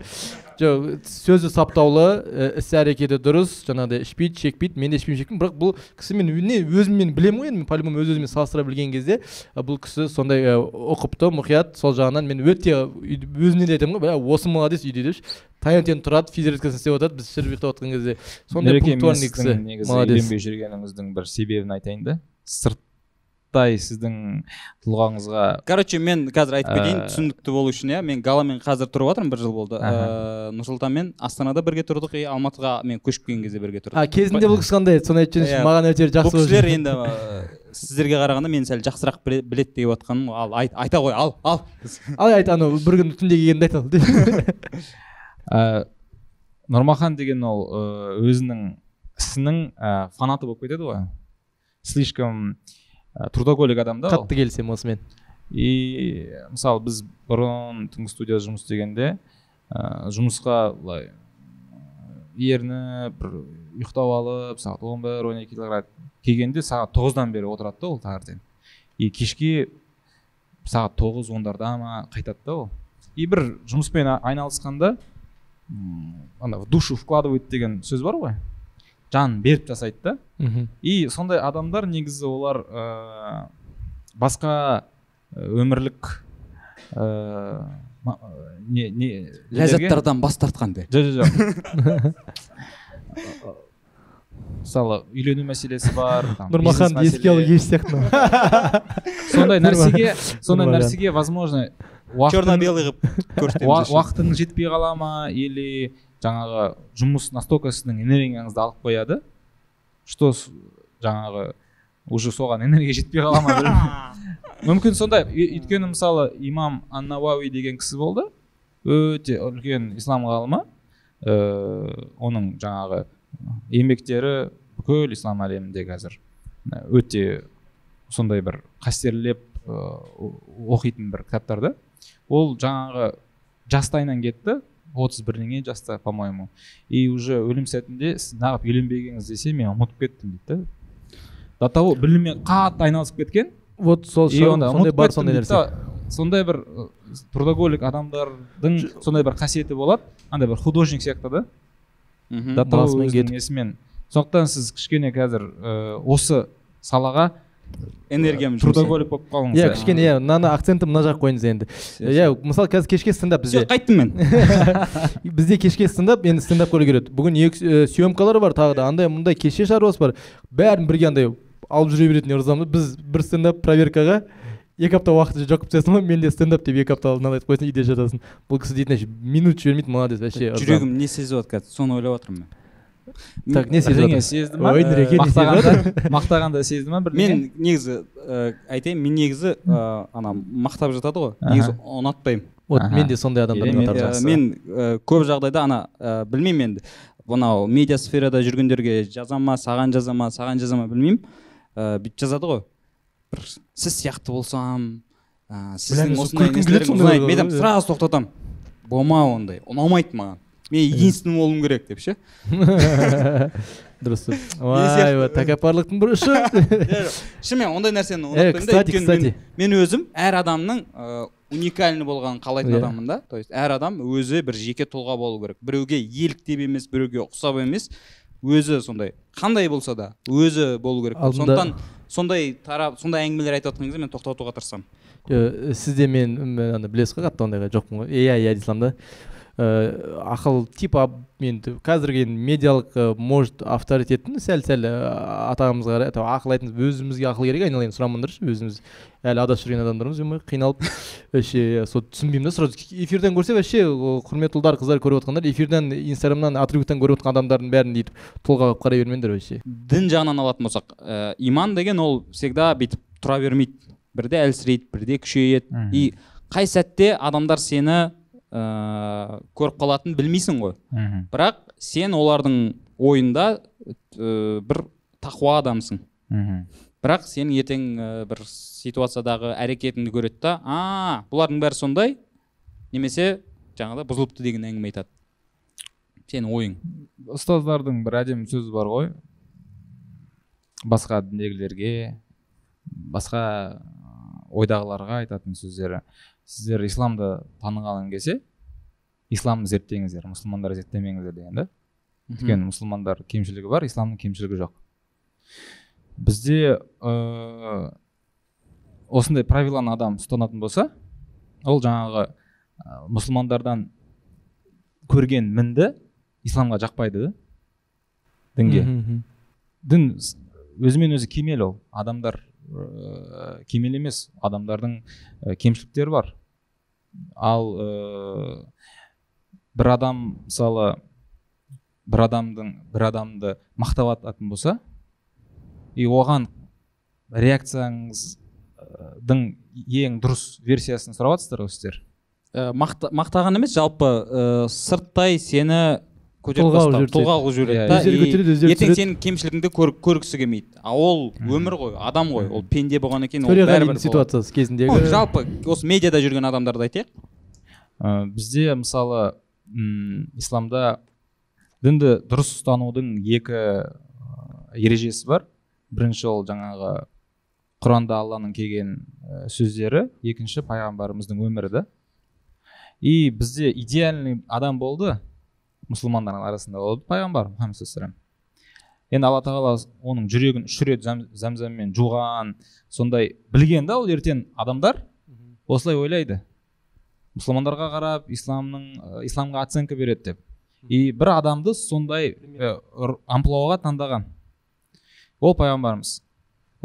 Жоқ сөзі саптаулы ә, іс әрекеті дұрыс жаңағыдай ішпейді шекпейді мен де ішпеймін шекпеймін. Бірақ бұл кісі мен не өзіммен білемін ғой енді мен по любому өз өзіммен салыстыра білген кезде ә, бұл кісі сондай ә, ұқыпты мұқият сол жағынан мен өте өзіне де айтамын ғой бля осы молодец үйде депші таңертең тұрады физраскасын істеп жатады біз ішіп ұйықтап жатқан кезде. Сондай пунктуальный кісі молодец. үйленбей жүргеніңіздің бір себебін айтайын да. Сырттай сіздің тұлғаңызға короче мен қазір айтып кетейін Ә, түсінікті болу үшін иә мен галамен қазір тұрып жатырмын бір жыл болды. Ыыы нұрсұлтанмен астанада бірге тұрдық и алматыға мен көшіп келген кезде бірге тұрдық. А кезінде бұл кісі қандай еді? Соны айтып жіберіңізші Иә. маған өте бұл жақсы кісілер енді ыыы, сіздерге қарағанда мені сәл жақсырақ біле- біледі деп жатқаным ғой. ал айт, айта ғой ал ал. Ал айт анау бір күні түнде келгенде айт ә, нұрмахан деген ол өзінің ісінің ә, фанаты болып кетеді ғой. Слишком ә, трудоголик адам да қатты келісемін осымен. И мысалы біз бұрын түнгі студияда жұмыс істегенде ә, жұмысқа былай ерініп бір ұйықтап алып сағат он бір он екілерге келгенде сағат тоғыздан бері отырады да ол таңертең. И кешке сағат тоғыз ондарда ма қайтады да ол. И бір жұмыспен айналысқанда ана в душу вкладывает деген сөз бар ғой. Жанын беріп жасайды да. Мхм. И сондай адамдар негізі олар ә, басқа өмірлік ә, не не ләззаттардан бас тартқан де жоқ жоқ жоқ мысалы үйлену мәселесі бар нұрмахан еске алу еш сияқты сондай нәрсеге сондай нәрсеге возможно черно белый қылып көрсетеміз уақытың жетпей қала ма или жаңағы жұмыс настолько сіздің энергияңызды алып қояды что жаңағы уже соған энергия жетпей қала ма? Мүмкін сондай. Өйткені мысалы имам ан науауи деген кісі болды. Өте үлкен ислам ғалымы. Ыыы оның жаңағы еңбектері бүкіл ислам әлемінде қазір ә, өте сондай бір қастерлеп ыыы оқитын бір кітаптар да ол жаңағы жастайынан кетті. Отыз бірдеңе жаста по моему и уже өлім сәтінде сіз неғып үйленбегеніңіз десе мен ұмытып кеттім дейді да. До того біліммен қатты айналысып кеткен. Вот сол сондай бар сондай нәрсе. да. сондай бір трудоголик адамдардың сондай бір қасиеті болады. Андай бір художник сияқты да. Мхм. до того несімен. Сондықтан сіз кішкене қазір осы салаға энергиям трудоголик болып қалдыңыз иә иә. кішкене иә мынаны акцентті мына жаққа қойыңыз енді. Иә мысалы қазір кешке стендап все бізде қайттым мен. Бізде кешке стендап енді стендап көре келеді. Бүгін екі ә, съемкалар бар тағы да андай мындай кеше шаруасы бар. Бәрін бірге андай алып жүре беретін ырзамыз біз бір стендап проверкаға екі апта уақыт жоқ қылып тастайсың ғой менде стендап деп екі апта алдын ала айтып қойсаң үйде жатасың. Бұл кісі дейтін минут жібермейді молодец вообще жүрегім не сезіп жатыр қазір соны ойлап жатырмын мен. Так не сезді ма? Ой нұреке не сезіп мақтағанда сезді ма бірдеңе? Мен негізі айтайын мен негізі ә, ана мақтап жатады ғой. Негізі ұнатпаймын. Вот мен де сондай адамдардан ә, жақсы. мен көп жағдайда ана білмеймін енді. Мынау медиа сферада жүргендерге жаза ма саған жаза ма саған жаза ма білмеймін. Ә, бүйтіп жазады ғой. Бір сіз сияқты болсам ә, сіздің осындай мен сразу тоқтатамын. Болма ондай ұнамайды маған. Мен единственный болуым керек деп ше. Дұрыс. Ой тәкаппарлықтың бір ұшы. Шынымен ондай нәрсені Э, ұнатпаймын да. кстати, мен, өзім әр адамның ә, уникальный болғанын қалайтын Иә. адаммын да. То есть әр адам өзі бір жеке тұлға болу керек. Біреуге еліктеп емес біреуге ұқсап емес өзі сондай қандай болса да өзі болу керек сондықтан сондай тарап сондай әңгімелер айтып жатқан кезде мен тоқтатуға тырысамын. Э, сізде мен ана білесіз ғой қатты ондайға жоқпын ғой. Иә иә дей саламын да. Э, ақыл типа т- қазіргі енді медиалық э, может авторитеттің сәл сәл э, атағымызға қарай ақыл айтыңыз өзімізге ақыл керек айналайын сұрамаңдаршы өзіміз әлі адасып жүрген адамдармыз ой, қиналып вообще сол түсінбеймін да сразу эфирден көрсе вообще құрметті ұлдар қыздар көріп отқандар эфирден инстаграмнан атрибуттан көріп отқан адамдардың бәрін бүйтіп тұлға қылып қарай бермеңдер вообще. Дін жағынан алатын болсақ ә, иман деген ол всегда бүйтіп тұра бермейді. Бірде әлсірейді бірде күшейеді. И қай сәтте адамдар сені ә, көріп қалатынын білмейсің ғой. Бірақ сен олардың ойында ә, бір тақуа адамсың. Бірақ сен ертең ә, бір ситуациядағы әрекетіңді көреді да а бұлардың бәрі сондай немесе жаңағыдай бұзылыпты деген әңгіме айтады. Сенің ойың. Ұстаздардың бір әдемі сөзі бар ғой. Басқа діндегілерге басқа ойдағыларға айтатын сөздері. Сіздер исламды танығалы келсе исламды зерттеңіздер мұсылмандар зерттемеңіздер деген да? Өйткені мұсылмандар кемшілігі бар исламның кемшілігі жоқ. Бізде ыыы осындай правиланы адам ұстанатын болса ол жаңағы ы, мұсылмандардан көрген мінді исламға жақпайды да? Дінге. Дін өзімен өзі кемел ол. Адамдар ыыы кемел емес адамдардың і, кемшіліктері бар. Ал ыыы бір адам мысалы бір адамдың бір адамды мақтап ататын болса и оған реакцияңыздың ең дұрыс версиясын сұрап жатсыздар ғой сіздер? Ә, мақта, мақтаған емес жалпы ә, сырттай сені көтеріп қылып тастап жібереді. тұлға қылып жібереді Иә, да, өздері и көтереді, өздері ертең сенің кемшілігіңді көр, көргісі келмейді. А ол өмір ғой адам ғой. Ол пенде болғаннан кейін ол бәрібір ситуациясы кезіндегі жалпы осы медиада жүрген адамдарды айтайық Ә, бізде мысалы м, исламда дінді дұрыс ұстанудың екі ережесі бар. Бірінші ол жаңағы құранда алланың келген ә, сөздері. Екінші пайғамбарымыздың өмірі да. И бізде идеальный адам болды. Мұсылмандардың арасында ол пайғамбар мұхаммед саллаллаху енді алла тағала оның жүрегін үш рет зәм, зәмзәммен жуған сондай білген да ол ертең адамдар осылай ойлайды. Мұсылмандарға қарап исламның ә, исламға оценка береді деп. И бір адамды сондай ә, амплуаға таңдаған. Ол пайғамбарымыз.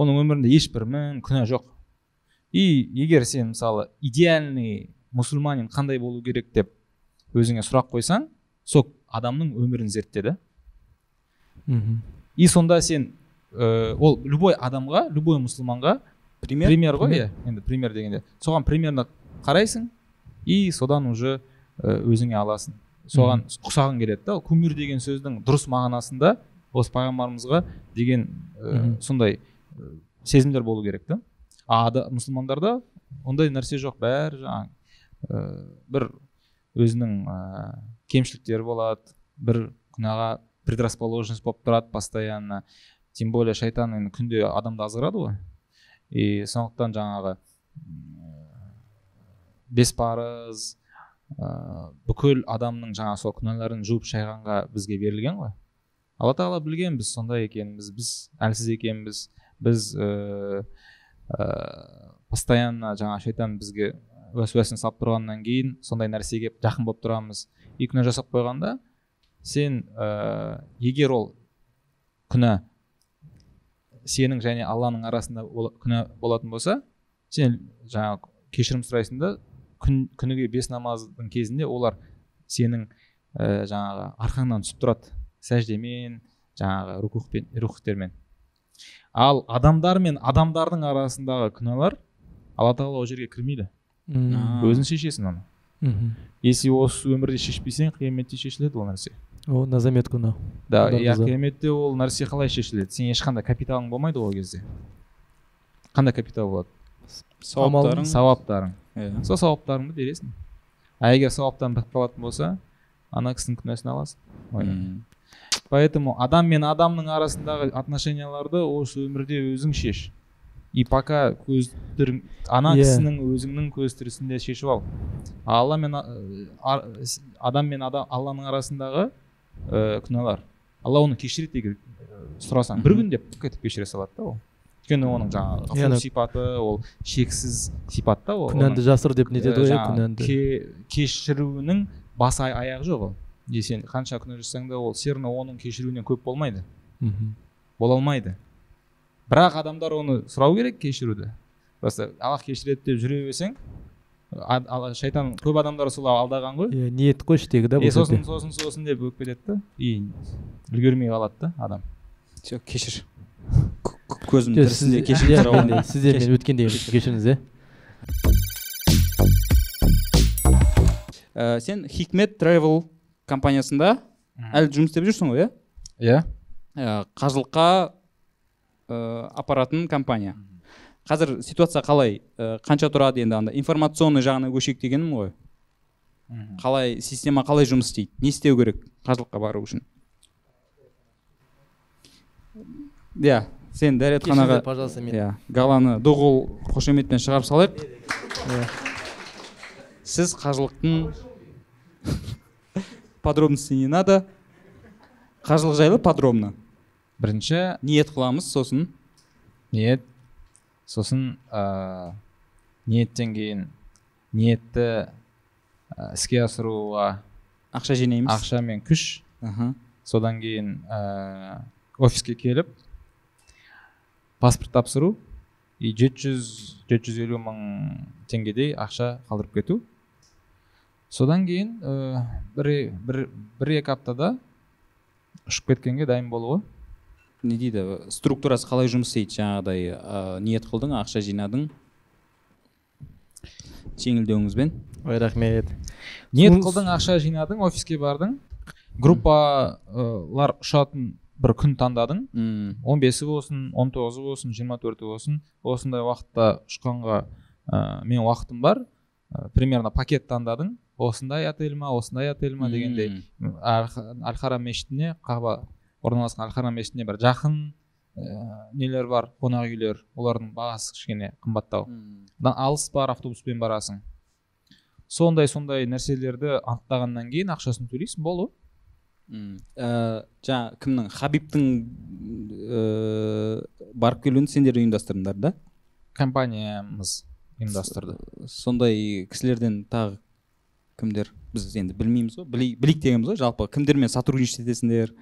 Оның өмірінде ешбір мін күнә жоқ. И егер сен мысалы идеальный мұсылманин қандай болу керек деп өзіңе сұрақ қойсаң сол адамның өмірін зертте да мхм. И сонда сен ә, ол любой адамға любой мұсылманға пример? пример ғой иә енді пример дегенде. Соған примерно қарайсың и содан уже ә, өзіңе аласың. Соған ұқсағың келеді да кумир деген сөздің дұрыс мағынасында осы пайғамбарымызға деген ә, сондай ә, сезімдер болу керек та. А ада- мұсылмандарда ондай нәрсе жоқ. Бәрі жаңағы ә, бір өзінің кемшіліктері болады бір күнәға предрасположенность болып тұрады постоянно. Тем более шайтан енді күнде адамды азғырады ғой. И сондықтан жаңағы бес парыз ә, бүкіл адамның жаңа сол күнәларын жуып шайғанға бізге берілген ғой. Алла тағала білген біз сондай екенбіз біз әлсіз екенбіз. Біз ә, ә, постоянно жаңа шайтан бізге уәсуәсін салып тұрғаннан кейін сондай нәрсеге жақын болып тұрамыз. И күнә жасап қойғанда сен ә, егер ол күнә сенің және алланың арасында бола- күнә болатын болса сен жаңағы кешірім сұрайсың да күн, күніге бес намаздың кезінде олар сенің ә, жаңағы арқаңнан түсіп тұрады сәждемен жаңағы рукухпен рухтермен ал адамдар мен адамдардың арасындағы күнәлар алла тағала ол жерге кірмейді. Өзің шешесің оны. Мхм если осы өмірде шешпесең қияметте шешіледі ол нәрсе. О на заметку мынау да иә қияметте ол нәрсе қалай шешіледі сен ешқандай капиталың болмайды ол кезде? Қандай капитал болады? Сауаптарың? Сауаптарың. Иә. сол сауаптарыңды бересің. А егер сауаптарың бітіп қалатын болса ана кісінің күнәсін аласың. Поэтому адам мен адамның арасындағы отношенияларды осы өмірде өзің шеш. И пока көздерің ана Иә. кісінің өзіңнің көз тірісінде шешіп ал. А алла мен а- с- адам мен адам алланың арасындағы ә, күнәлар. Алла оны кешіреді егер ә, сұрасаң бір Мгм. күн деп кетіп кешіре салады да ол. Өйткені оның жаңағы сипаты ол шексіз сипат та ол күнәнді жасыр деп не ә, деді ғой иә жаңағы күнәнді. ке- кешіруінің бас аяғы жоқ ол. И сен қанша күнә жасасаң да ол все равно оның кешіруінен көп болмайды. Мхм. Бола алмайды. Бірақ адамдар оны сұрау керек кешіруді. Просто аллах кешіреді деп жүре берсең шайтан көп адамдар солай алдаған ғой. Иә ниет қой іштегі да сосын сосын сосын деп өкпе кетеді да и үлгермей қалады да адам. Все кешір. Көзім тірісінде кешірім сіздер мен өткенде кешіріңіз иә Ә, сен хикмет travel компаниясында әлі жұмыс істеп жүрсің ғой иә иә. Ә, қажылыққа апаратын компания. Қазір ситуация қалай? Ә, қанша тұрады енді анда? Информационный жағына көшейік дегенім ғой. Қалай система қалай жұмыс істейді? Не істеу керек қажылыққа бару үшін? Иә сен дәретханаға пожалуйста мен иә галаны доғыл қошеметпен шығарып салайық. Сіз қажылықтың подробности не надо. Қажылық жайлы подробно. Бірінші ниет қыламыз сосын. ниет. Сосын ә, ниеттен кейін ниетті ә, іске асыруға ақша жинаймыз. ақша мен күш. Аха. содан кейін ә, офиске келіп паспорт тапсыру. И 700 750 мың теңгедей ақша қалдырып кету. Содан кейін ә, бір, бір, бір екі аптада ұшып кеткенге дайын болуы не дейді структурасы қалай жұмыс істейді жаңағыдай ә, ниет қылдың ақша жинадың? Жеңілдеуіңізбен. Ой рахмет. Ниет қылдың ақша жинадың офиске бардың. Группалар ұшатын бір күн таңдадың. М, 15-і болсын 19-ы болсын 24-і болсын. Осындай уақытта ұшқанға ә, мен уақытым бар. Ә, примерно пакет таңдадың. Осындай отель ма осындай отель ма дегендей. Әл харам мешітіне қаба орналасқан әл харам мешітіне бір жақын ә, нелер бар қонақ үйлер олардың бағасы кішкене қымбаттау. Дан алыс бар автобуспен барасың. Сондай сондай нәрселерді анықтағаннан кейін ақшасын төлейсің болды мм. Ә, жаңа кімнің? Хабибтің ыыы барып келуін сендер ұйымдастырдыңдар да? Компаниямыз ұйымдастырды. Сондай кісілерден тағы кімдер? Біз енді білмейміз ғой білей- білейік дегенбіз ғой жалпы кімдермен сотрудничать етесіңдер?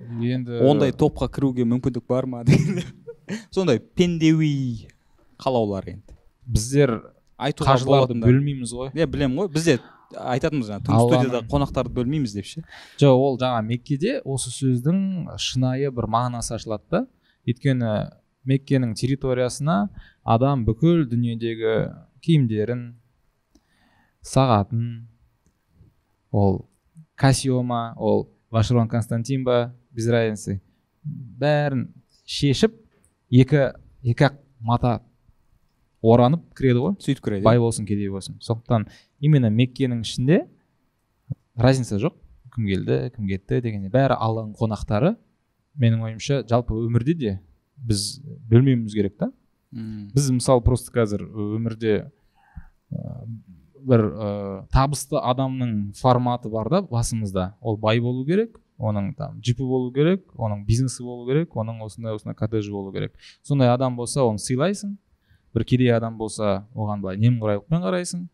Енді ондай топқа кіруге мүмкіндік бар ма дегендей сондай пендеуи қалаулар енді. Біздер айтуға қажыларды бөлмейміз ғой. Иә білемін ғой. Бізде айтатынбыз жаңағы түнгі студияда қонақтарды бөлмейміз деп ше? Жоқ ол жаңа меккеде осы сөздің шынайы бір мағынасы ашылады да. Өйткені меккенің территориясына адам бүкіл дүниедегі киімдерін сағатын ол кассио ма ол вашерон константин ба без разницы. Бәрін шешіп екі екі ақ мата оранып кіреді ғой. Сөйтіп кіреді бай болсын кедей болсын. Сондықтан именно меккенің ішінде разница жоқ. Кім келді кім кетті дегенде бәрі алланың қонақтары. Менің ойымша жалпы өмірде де біз бөлмеуіміз керек та. Біз мысалы просто қазір өмірде ә, бір ә, табысты адамның форматы бар да басымызда. Ол бай болу керек оның там джипі болу керек оның бизнесі болу керек оның осындай осындай коттеджі болу керек. Сондай адам болса оны сыйлайсың бір кедей адам болса оған былай немқұрайлықпен қарайсың.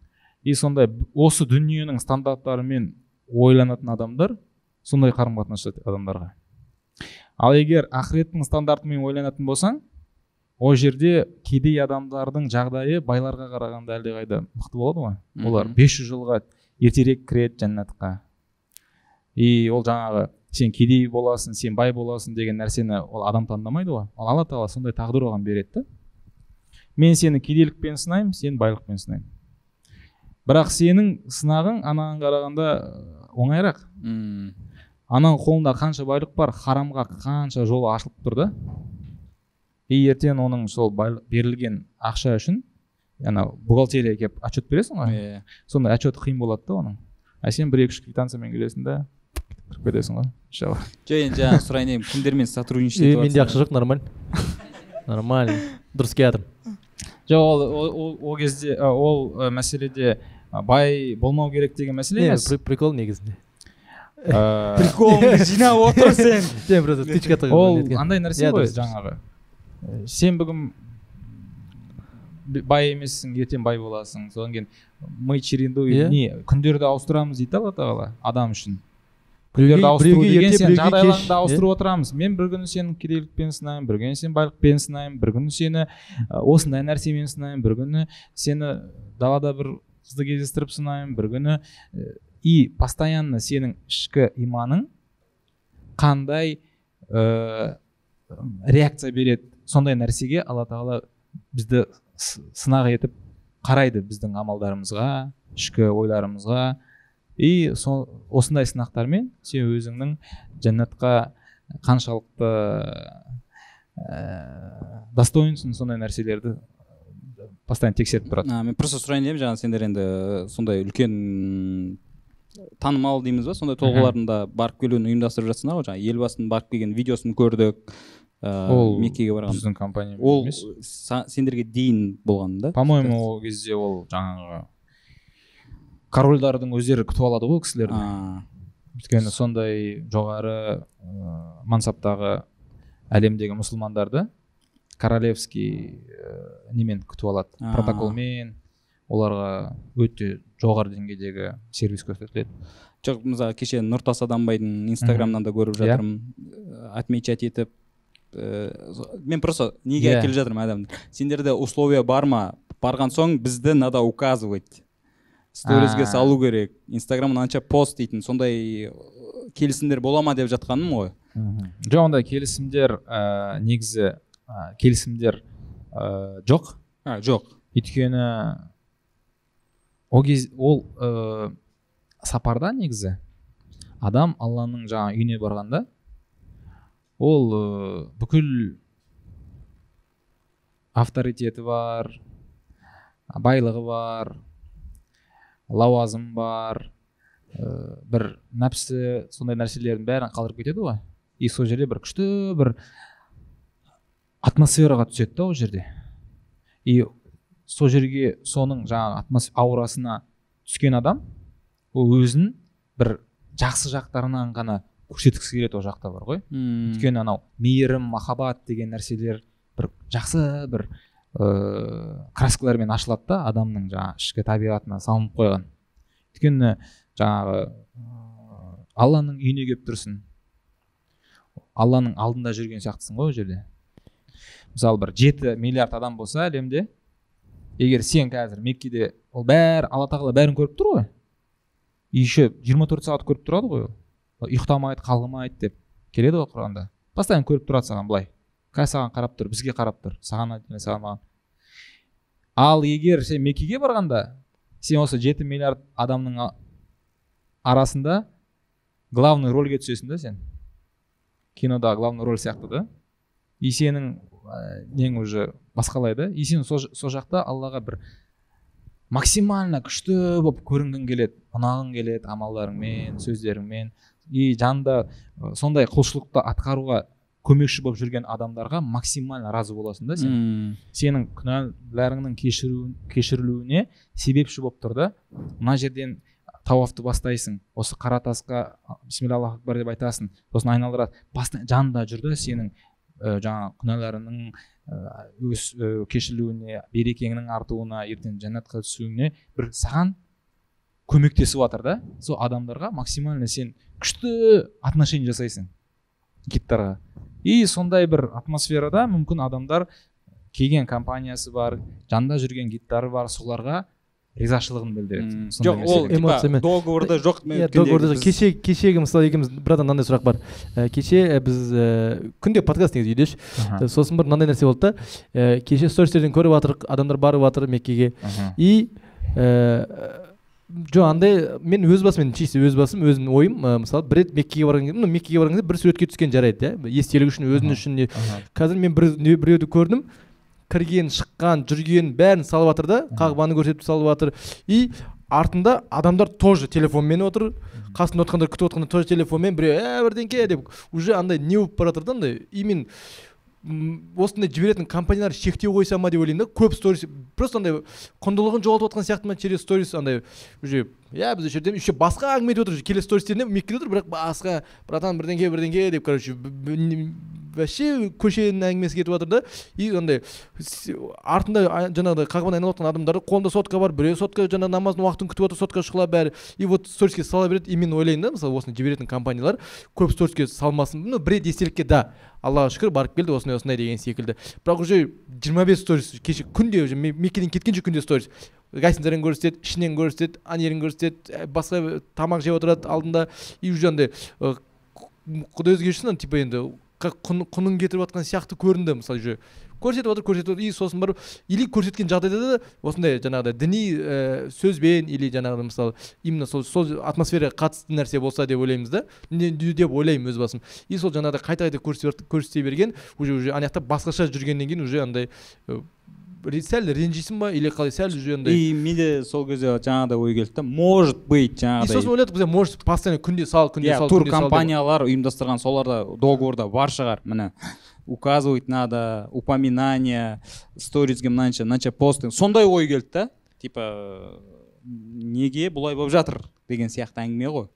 И сондай осы дүниенің стандарттарымен ойланатын адамдар сондай қарым қатынас жасайды адамдарға. Ал егер ақыреттің стандартымен ойланатын болсаң ол жерде кедей адамдардың жағдайы байларға қарағанда әлдеқайда мықты болады ғой. Олар Мгм. 500 жылға ертерек кіреді жәннатқа. И ол жаңағы сен кедей боласың сен бай боласың деген нәрсені ол адам таңдамайды ғой. Ал алла тағала сондай тағдыр оған береді да. Мен сені кедейлікпен сынаймын сені байлықпен сынаймын бірақ сенің сынағың анаған қарағанда оңайырақ. Мм. ананың қолында қанша байлық бар харамға қанша жолы ашылып тұр да. И ертең оның сол байлық берілген ақша үшін анау бухгалтерияға келіп отчет бересің ғой? Иә. сондай отчет қиын болады да оның. А сен бір екі үш квитанциямен келесің да кіріп кетесің ғой иншалла. Жоқ енді жаңағы сұрайын дегенмін кімдермен сотрудничать етіп менде ақша жоқ нормально нормально дұрыс келе жатырмын жоқ ол ол- кезде ол мәселеде бай болмау керек деген мәселе емес? при- прикол негізінде. Приколыңды жинап отыр сен. Сен просто тычка ол андай нәрсе ғой жаңағы. Ә, сен бүгін бай емессің ертең бай боласың. Содан кейін мы чередуем не күндерді ауыстырамыз дейді алла тағала адам үшін. Күндерді ауыстыру деген сен жағдайларыңды ауыстырып отырамыз. Мен бір күні сені кедейлікпен сынаймын бір күні сені байлықпен сынаймын бір күні сені осындай нәрсемен сынаймын бір күні сені далада бір қызды кездестіріп сынаймын бір күні и постоянно сенің ішкі иманың қандай ә, реакция береді? Сондай нәрсеге алла тағала бізді сынақ етіп қарайды біздің амалдарымызға ішкі ойларымызға. И со, осындай сынақтармен сен өзіңнің жәннатқа қаншалықты ә, достоинсың сондай нәрселерді постоянно тексеріп тұрады. А, мен просто сұрайын дегенмін жаңағы сендер енді э, сондай үлкен танымал дейміз ба? сондай тұлғалардың да барып келуін ұйымдастырып жатсыңдар ғой жаңағы елбасының барып келген видеосын көрдік ыыы ол меккеге барған. біздің компания ол сендерге дейін болған да? По моему ол кезде ол жаңағы корольдардың өздері күтіп алады ғой кісілерді. Өйткені сондай жоғары ә, мансаптағы әлемдегі мұсылмандарды королевский ә, немен күтіп алады. А. протоколмен оларға өте жоғары деңгейдегі сервис көрсетіледі. Жоқ мысалы кеше нұртас адамбайдың инстаграмынан да көріп Иә. жатырмын. Э, отмечать етіп ііі мен просто неге Иә. әкеліп жатырмын адамды? Сендерде условия бар ма? Барған соң бізді надо указывать. Сторизге А. салу керек инстаграм мынанша пост дейтін сондай э, келісімдер бола ма деп жатқаным ғой. Жоқ ондай келісімдер ә, негізі ә, келісімдер ә, жоқ. А жоқ. Өйткені ол кез ол ә, сапарда негізі. Адам алланың жаңа үйіне барғанда ол ә, бүкіл авторитеті бар байлығы бар лауазым бар ә, бір нәпсі сондай нәрселердің бәрін қалдырып кетеді ғой. И сол жерде бір күшті бір атмосфераға түседі да ол жерде. И сол жерге соның жаңағы аурасына түскен адам ол өзін бір жақсы жақтарынан ғана көрсеткісі келеді ол жақта бар ғой. Мм. Өйткені анау мейірім махаббат деген нәрселер бір жақсы бір ыыы краскалармен ашылады да адамның жаңағы ішкі табиғатына салынып қойған. Өйткені жаңағы алланың үйіне келіп тұрсың алланың алдында жүрген сияқтысың ғой ол жерде. Мысалы бір жеті миллиард адам болса әлемде егер сен қазір меккеде ол бәрі алла тағала бәрін көріп тұр ғой. Еще жиырма төрт сағат көріп тұрады ғой ол. Ұйықтамайды қалғымайды деп. Келеді ғой құранда. Постоянно көріп тұрады саған былай. Қазір саған қарап тұр бізге қарап тұр. Саған саған маған. Ал егер сен меккеге барғанда сен осы жеті миллиард адамның арасында главный рольге түсесің да сен? Кинодағы главный роль сияқты да? И сенің ә, нең уже басқалай да? И сен сол жақта аллаға бір максимально күшті болып көрінгің келеді ұнағың келеді амалдарыңмен сөздеріңмен. И жанында сондай құлшылықты атқаруға көмекші болып жүрген адамдарға максимально разы боласың да сен. Сенің күнәларыңның кешірілуіне себепші болып тұр да. Мына жерден тауафты бастайсың. Осы қара тасқа бисмилля аллаху акбар деп айтасың. Сосын айналдырады. Баста жанында жүр да сенің ә, жаңағы күнәларыңның ә, өс ә, кешірілуіне берекеңнің артуына ертең жәннатқа түсуіңе бір саған көмектесіп жатыр да. Сол адамдарға максимально сен күшті отношение жасайсың. Гидтарға и сондай бір атмосферада мүмкін адамдар келген компаниясы бар жанында жүрген гидтары бар соларға ризашылығын білдіреді. Жоқ ол. Эмоциямен. договорда жоқ мен иә договорда біз- кеше кешегі мысалы екеуміз. Братан мынандай сұрақ бар. Ә, кеше ә, біз ә, күнде подкаст негізі үйде ше. Сосын бір мынандай нәрсе болды да. Кеше стористерден көріп жатырық адамдар барып жатыр меккеге. И жоқ андай мен өз басым чисто өз басым өзімнің ойым ә, мысалы бір рет меккеге барған кезде ну меккеге барған кезде бір суретке түскен жарайды иә естелік үшін өзің үшін не қазір мен бір біреуді көрдім кірген шыққан жүрген бәрін салып жатыр да қағбаны көрсетіп салып жатыр и артында адамдар тоже телефонмен отыр қасында отырғандар күтіп отырғандар тоже телефонмен біреу ә бірдеңке деп уже андай не болып бара жатыр да андай именно осындай жіберетін компаниялар шектеу қойса ма деп ойлаймын да көп сторис просто андай құндылығын жоғалтып жатқан сияқты ма через сторис андай уже иә біз осы жерде еще басқа әңгіме етіп отыр келесі стористерінде меккеде отыр бірақ басқа братан бірдеңке бірдеңке деп короче вообще көшенің әңгімесі кетіп жатыр да. И андай артында жаңағыдай қағбаны айналып жатқан адамдар қолында сотка бар біреу сотка жаңағы намаздың уақытын күтіп отыр сотка шұғыла бәрі. И вот сториске сала береді. И мен ойлаймын да мысалы осыны жіберетін компаниялар көп сториске салмасын ну бір рет естелікке да аллаға шүкір барып келді осындай осындай деген секілді. Бірақ уже жиырма бес сторис кеше күнде уже ме- меккеден кеткенше күнде сторис. Гостиницадан көрсетеді ішінен көрсетеді ана жерін көрсетеді басқа тамақ жеп отырады алдында и уже андай құдай өзге үшін типа енді құнын кетіріп жатқан сияқты көрінді мысалы уже көрсетіп отыр көрсетіп отыр и сосын барып или көрсеткен жағдайда да осындай жаңағыдай діни ә, сөзбен или жаңағыдай мысалы именно сол сол атмосфераға қатысты нәрсе болса деп ойлаймыз да. Деп ойлаймын өз басым. И сол жаңағыдай қайта қайта көрсете берген уже уже ана жақта басқаша жүргеннен кейін уже андай сәл ренжисің ба или қалай? сәл уже андай и менде сол кезде жаңағыдай ой келді да может быть и сосын жаңағыдай ойладық біз может постоянно күнде сал күнде иә сал тур компаниялар ұйымдастырған соларда договорда бар шығар. Міне указывать надо упоминание сторизге мынанша мынанша постинг сондай ой келді да типа неге бұлай болып жатыр деген сияқты әңгіме ғой.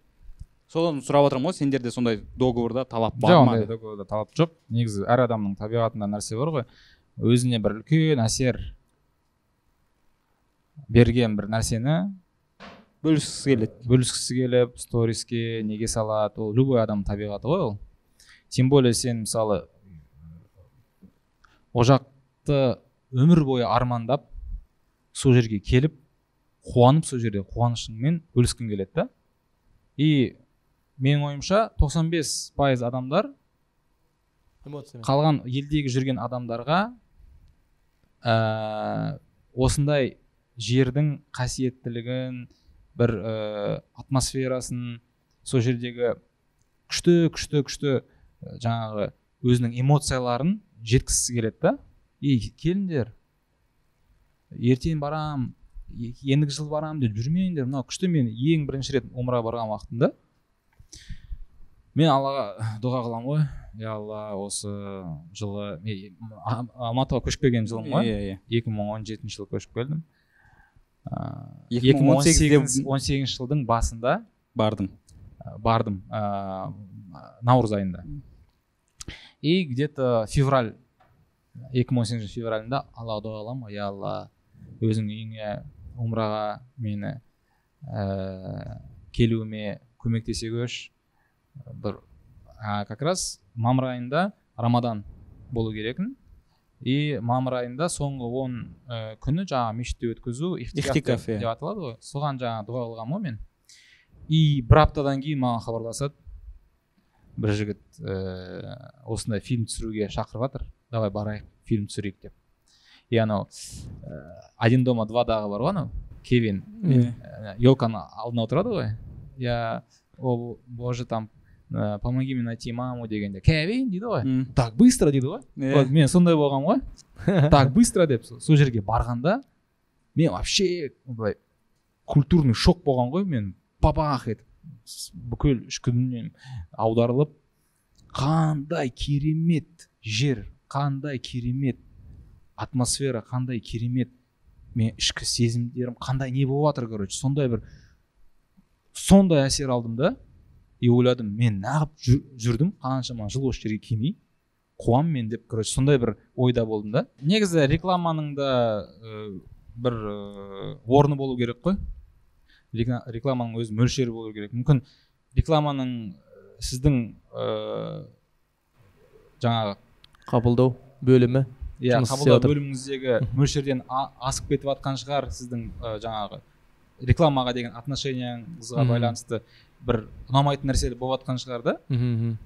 Содан сұрап жатырмын ғой сендерде сондай договорда талап бар жоқ ма ондай деп. договорда талап жоқ. Негізі әр адамның табиғатында нәрсе бар ғой. Өзіне бір үлкен әсер берген бір нәрсені бөліскісі келеді. бөліскісі келіп сториске неге салады ол любой адамның табиғаты ғой ол. Тем более сен мысалы ол жақты өмір бойы армандап сол жерге келіп қуанып сол жерде қуанышыңмен бөліскің келеді да. И менің ойымша 95 пайыз адамдар қалған елдегі жүрген адамдарға ә, осындай жердің қасиеттілігін бір ә, атмосферасын сол жердегі күшті күшті күшті ә, жаңағы өзінің эмоцияларын жеткізгісі келеді да. И келіңдер ертең барам ендігі жылы барамын деп жүрмеңдер. Мынау күшті мен ең бірінші рет умраға барған уақытымда. Мен аллаға дұға қыламын ғой. Я алла осы жылы алматыға көшіп келген жылым ғой. Иә иә. екі мың он жетінші жылы көшіп келдім. Екі екі мың он 2018 де сегіз он сегізінші жылдың басында бардың ә, бардым ә, наурыз айында. И где то февраль екі мың он сегізінші февралінде аллаға дұға қыламын ғой. Я алла өзің үйіңе умраға мені ә, келуіме көмектесе көш. Бір а, как раз мамыр айында рамадан болу керекін. И мамыр айында соңғы он ә, күні жаңағы мешітте өткізу ихтикаф деп аталады ғой. Соған жаңағы дұға қылғанмын ғой мен и бір аптадан кейін маған хабарласады. Бір жігіт ііі осындай фильм түсіруге шақырып жатыр. Давай барайық фильм түсірейік деп. И анау ііі один дома двадағы бар ғой анау кевин. Елканың алдына отырады ғой. Я о боже там ә, помоги мне найти маму дегенде кевин дейді ғой так быстро дейді ғой Иә. вот мен сондай болғанмын ғой так быстро деп со- сол жерге барғанда мен вообще былай культурный шок болған ғой. Мен бабах етіп бүкіл ішкі дүнием аударылып қандай керемет жер қандай керемет атмосфера қандай керемет мен ішкі сезімдерім қандай не болып жатыр короче сондай бір сондай әсер алдым да и ойладым мен неғып жүр- жүрдім қаншама жыл осы жерге келмей қуамын мен деп короче сондай бір ойда болдым да. Негізі рекламаның да ә, бір ә, орны болу керек қой. Рекла- рекламаның өз мөлшері болу керек. Мүмкін рекламаның сіздің ә, жаңағы қабылдау бөлімі иә қабылдау бөліміңіздегі мөлшерден асып кетіп жатқан шығар сіздің ә, жаңағы рекламаға деген отношенияңызға Мгм. байланысты бір ұнамайтын нәрселер болып жатқан шығар да. Мхм,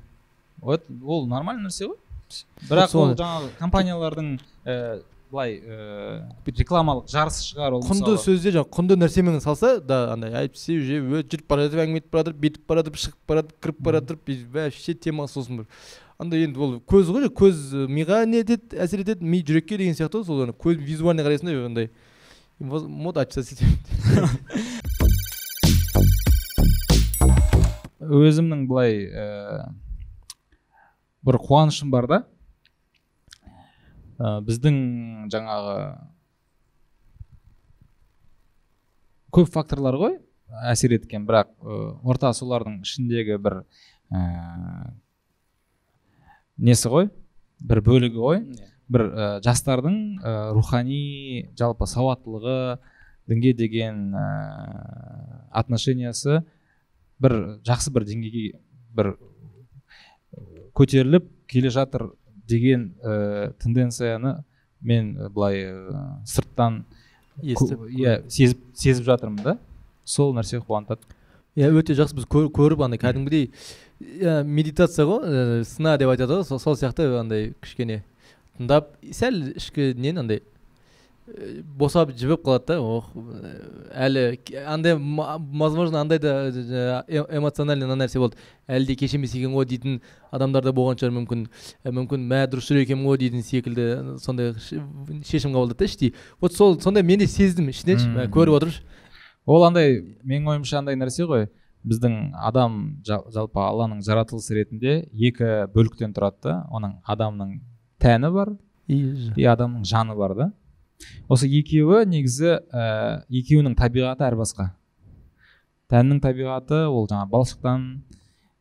вот ол нормальный нәрсе ғой. Бірақ ол жаңағы компаниялардың ә, былай ә, рекламалық жарысы шығар ол құнды сөзде жаңағы құнды нәрсемен салса да андай әйтпесе уже жүріп бара жатып әңгіме айтып бара жатыр бүйтіп бара жатып шығып бара жатып кіріп бара жатып вообще тема сосын бір. Андай енді ол көз ғой көз миға не етеді әсер етеді ми жүрекке деген сияқты ғой сол көз визуально қарайсың да андай. Сөйтіп өзімнің былай ә, бір қуанышым бар да ә, біздің жаңағы көп факторлар ғой әсер еткен бірақ ә, орта солардың ішіндегі бір ә, несі ғой бір бөлігі ғой бір ә, жастардың ә, рухани жалпы сауаттылығы дінге деген ә, отношениясы бір жақсы бір деңгейге бір көтеріліп келе жатыр деген ә, тенденцияны мен былай ә, сырттан иә сезіп сезіп жатырмын да. Сол нәрсе қуантады. Иә өте жақсы біз көр- көріп андай кәдімгідей иә, медитация ғой ә, сына деп айтады ғой сол сияқты андай кішкене. Тыңдап сәл ішкі нені андай ә, босап жібіп қалады да ох әлі андай возможно андай да жаңа э- эмоциональный ана нәрсе болды. Әлі де кеш емес екен ғой дейтін адамдар да болған шығар мүмкін. Мүмкін мә дұрыс жүр екенмін ғой дейтін секілді сондай шешім қабылдады да іштей. Вот сол сондай мен де сездім ішінен ше, көріп отыршы. Ол андай менің ойымша андай нәрсе ғой. Біздің адам жа- жалпы алланың жаратылысы ретінде екі бөліктен тұрады да. Оның адамның тәні бар и адамның жаны бар да. Осы екеуі негізі ә, екеуінің табиғаты әр басқа. Тәннің табиғаты ол жаңа балшықтан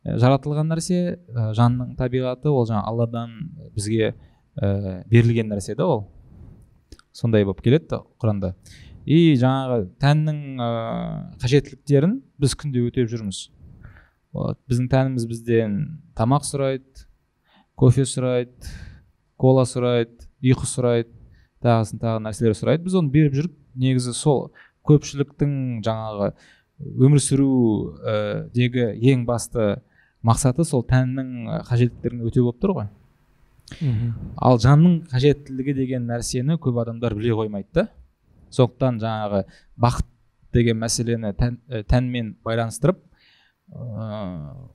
ә, жаратылған нәрсе ә, жанның табиғаты ол жаңа алладан бізге ә, берілген нәрсе да ол. Сондай болып келеді да құранда. И жаңағы тәннің ә, қажеттіліктерін біз күнде өтеп жүрміз. Вот, біздің тәніміз бізден тамақ сұрайды кофе сұрайды кола сұрайды ұйқы сұрайды тағысын тағы нәрселер сұрайды. Біз оны беріп жүріп негізі сол көпшіліктің жаңағы өмір сүрудегі ең басты мақсаты сол тәннің ә, қажеттіліктерін өтеу болып тұр ғой. Ал жанның қажеттілігі деген нәрсені көп адамдар біле қоймайды да. Сондықтан жаңағы бақыт деген мәселені тән, ә, тәнмен байланыстырып ыыы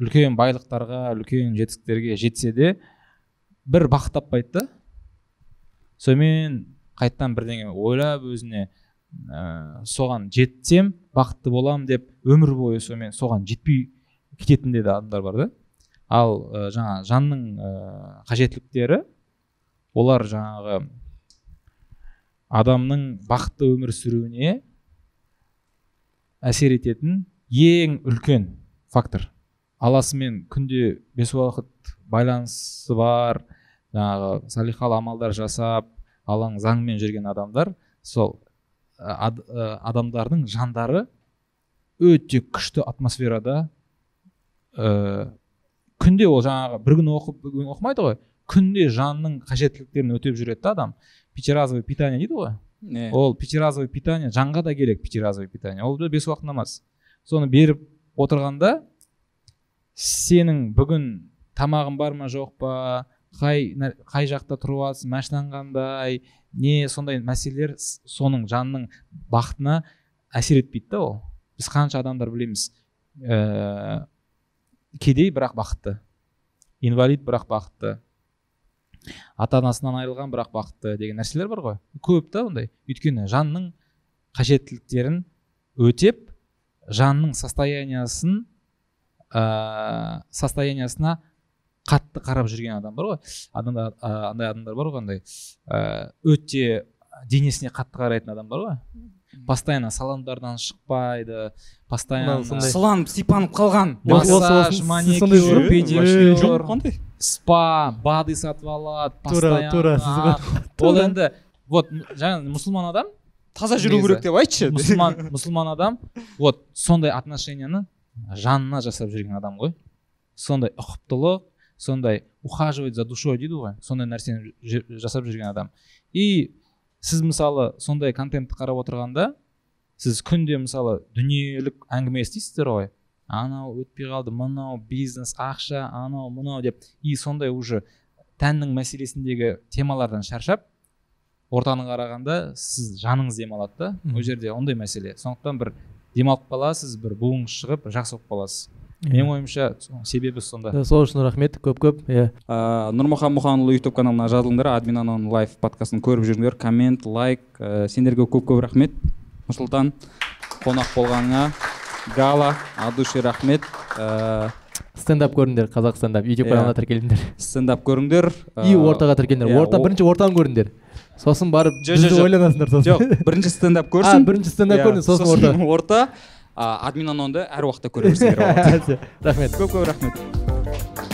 үлкен байлықтарға үлкен жетістіктерге жетсе де бір бақыт таппайды да. Сонымен қайтадан бірдеңе ойлап өзіне ә, соған жетсем бақытты боламын деп өмір бойы сонымен соған жетпей кететін де адамдар бар да. Ал ә, жаңа жанның ә, қажеттіліктері олар жаңағы адамның бақытты өмір сүруіне әсер ететін ең үлкен фактор. Аласымен күнде бес уақыт байланысы бар жаңағы салихалы амалдар жасап алланың заңымен жүрген адамдар сол ад, адамдардың жандары өте күшті атмосферада ә, күнде ол жаңағы бір күн оқып бір күн оқымайды ғой күнде жанның қажеттіліктерін өтеп жүреді да адам. Пятиразовое питание дейді ғой. Иә ол пятиразовое питание жанға да керек пятиразовое питание. Ол бес уақыт намаз соны беріп отырғанда сенің бүгін тамағың бар ма жоқ па қай қай жақта тұрып жатрсың машинаң қандай не сондай мәселелер соның жанның бақытына әсер етпейді да ол. Біз қанша адамдар білеміз ә, кедей бірақ бақытты инвалид бірақ бақытты ата анасынан айырылған бірақ бақытты деген нәрселер бар ғой. Көп та ондай. Өйткені жанның қажеттіліктерін өтеп жанның состояниясын ә, состояниясына қатты қарап жүрген адам бар ғой. Адамдар андай адамдар бар ғой андай өте денесіне қатты қарайтын адам бар ғой. Постоянно салондардан шықпайды постоянно сыланып сипанып қалған. Массаж маникюр педикюр спа бады сатып алады Тура- тура ол енді вот жаңа мұсылман адам таза жүру керек деп айтшы. Мұсылман мұсылман адам вот сондай отношенияны жанына жасап жүрген адам ғой. Сондай ұқыптылық сондай ухаживать за душой дейді ғой сондай нәрсені жасап жүрген адам. И сіз мысалы сондай контентті қарап отырғанда сіз күнде мысалы дүниелік әңгіме естисіздер ғой? Анау өтпей қалды мынау бизнес ақша анау мынау деп. И сондай уже тәннің мәселесіндегі темалардан шаршап ортаны қарағанда сіз жаныңыз демалады да ол жерде ондай мәселе. Сондықтан бір демалып қаласыз бір буыңыз шығып жақсы болып қаласыз. Менің ойымша себебі сонда. Сол үшін рахмет көп көп иә. Нұрмұхан мұханұлы ютуб каналына жазылыңдар. Админ анон лайф подкастын көріп жүріңдер. Коммент лайк ә, сендерге көп көп рахмет. Нұрсұлтан қонақ болғаныңа гала от души рахмет. Ә, стендап көріңдер қазақ стендап. Ютуб Иә. каналына тіркеліңдер. стендап көріңдер. И ортаға тіркеліңдер. иә, орта бірінші ортаны көріңдер. Сосын барып бізді жоқ. ойланасыңдар сосын. Жоқ бірінші стендап а көрсін бірінші стендап Иә, көріңдер сосын орта. орта админ анонды әр уақытта көре берсеңдер рахмет. Көп көп рахмет.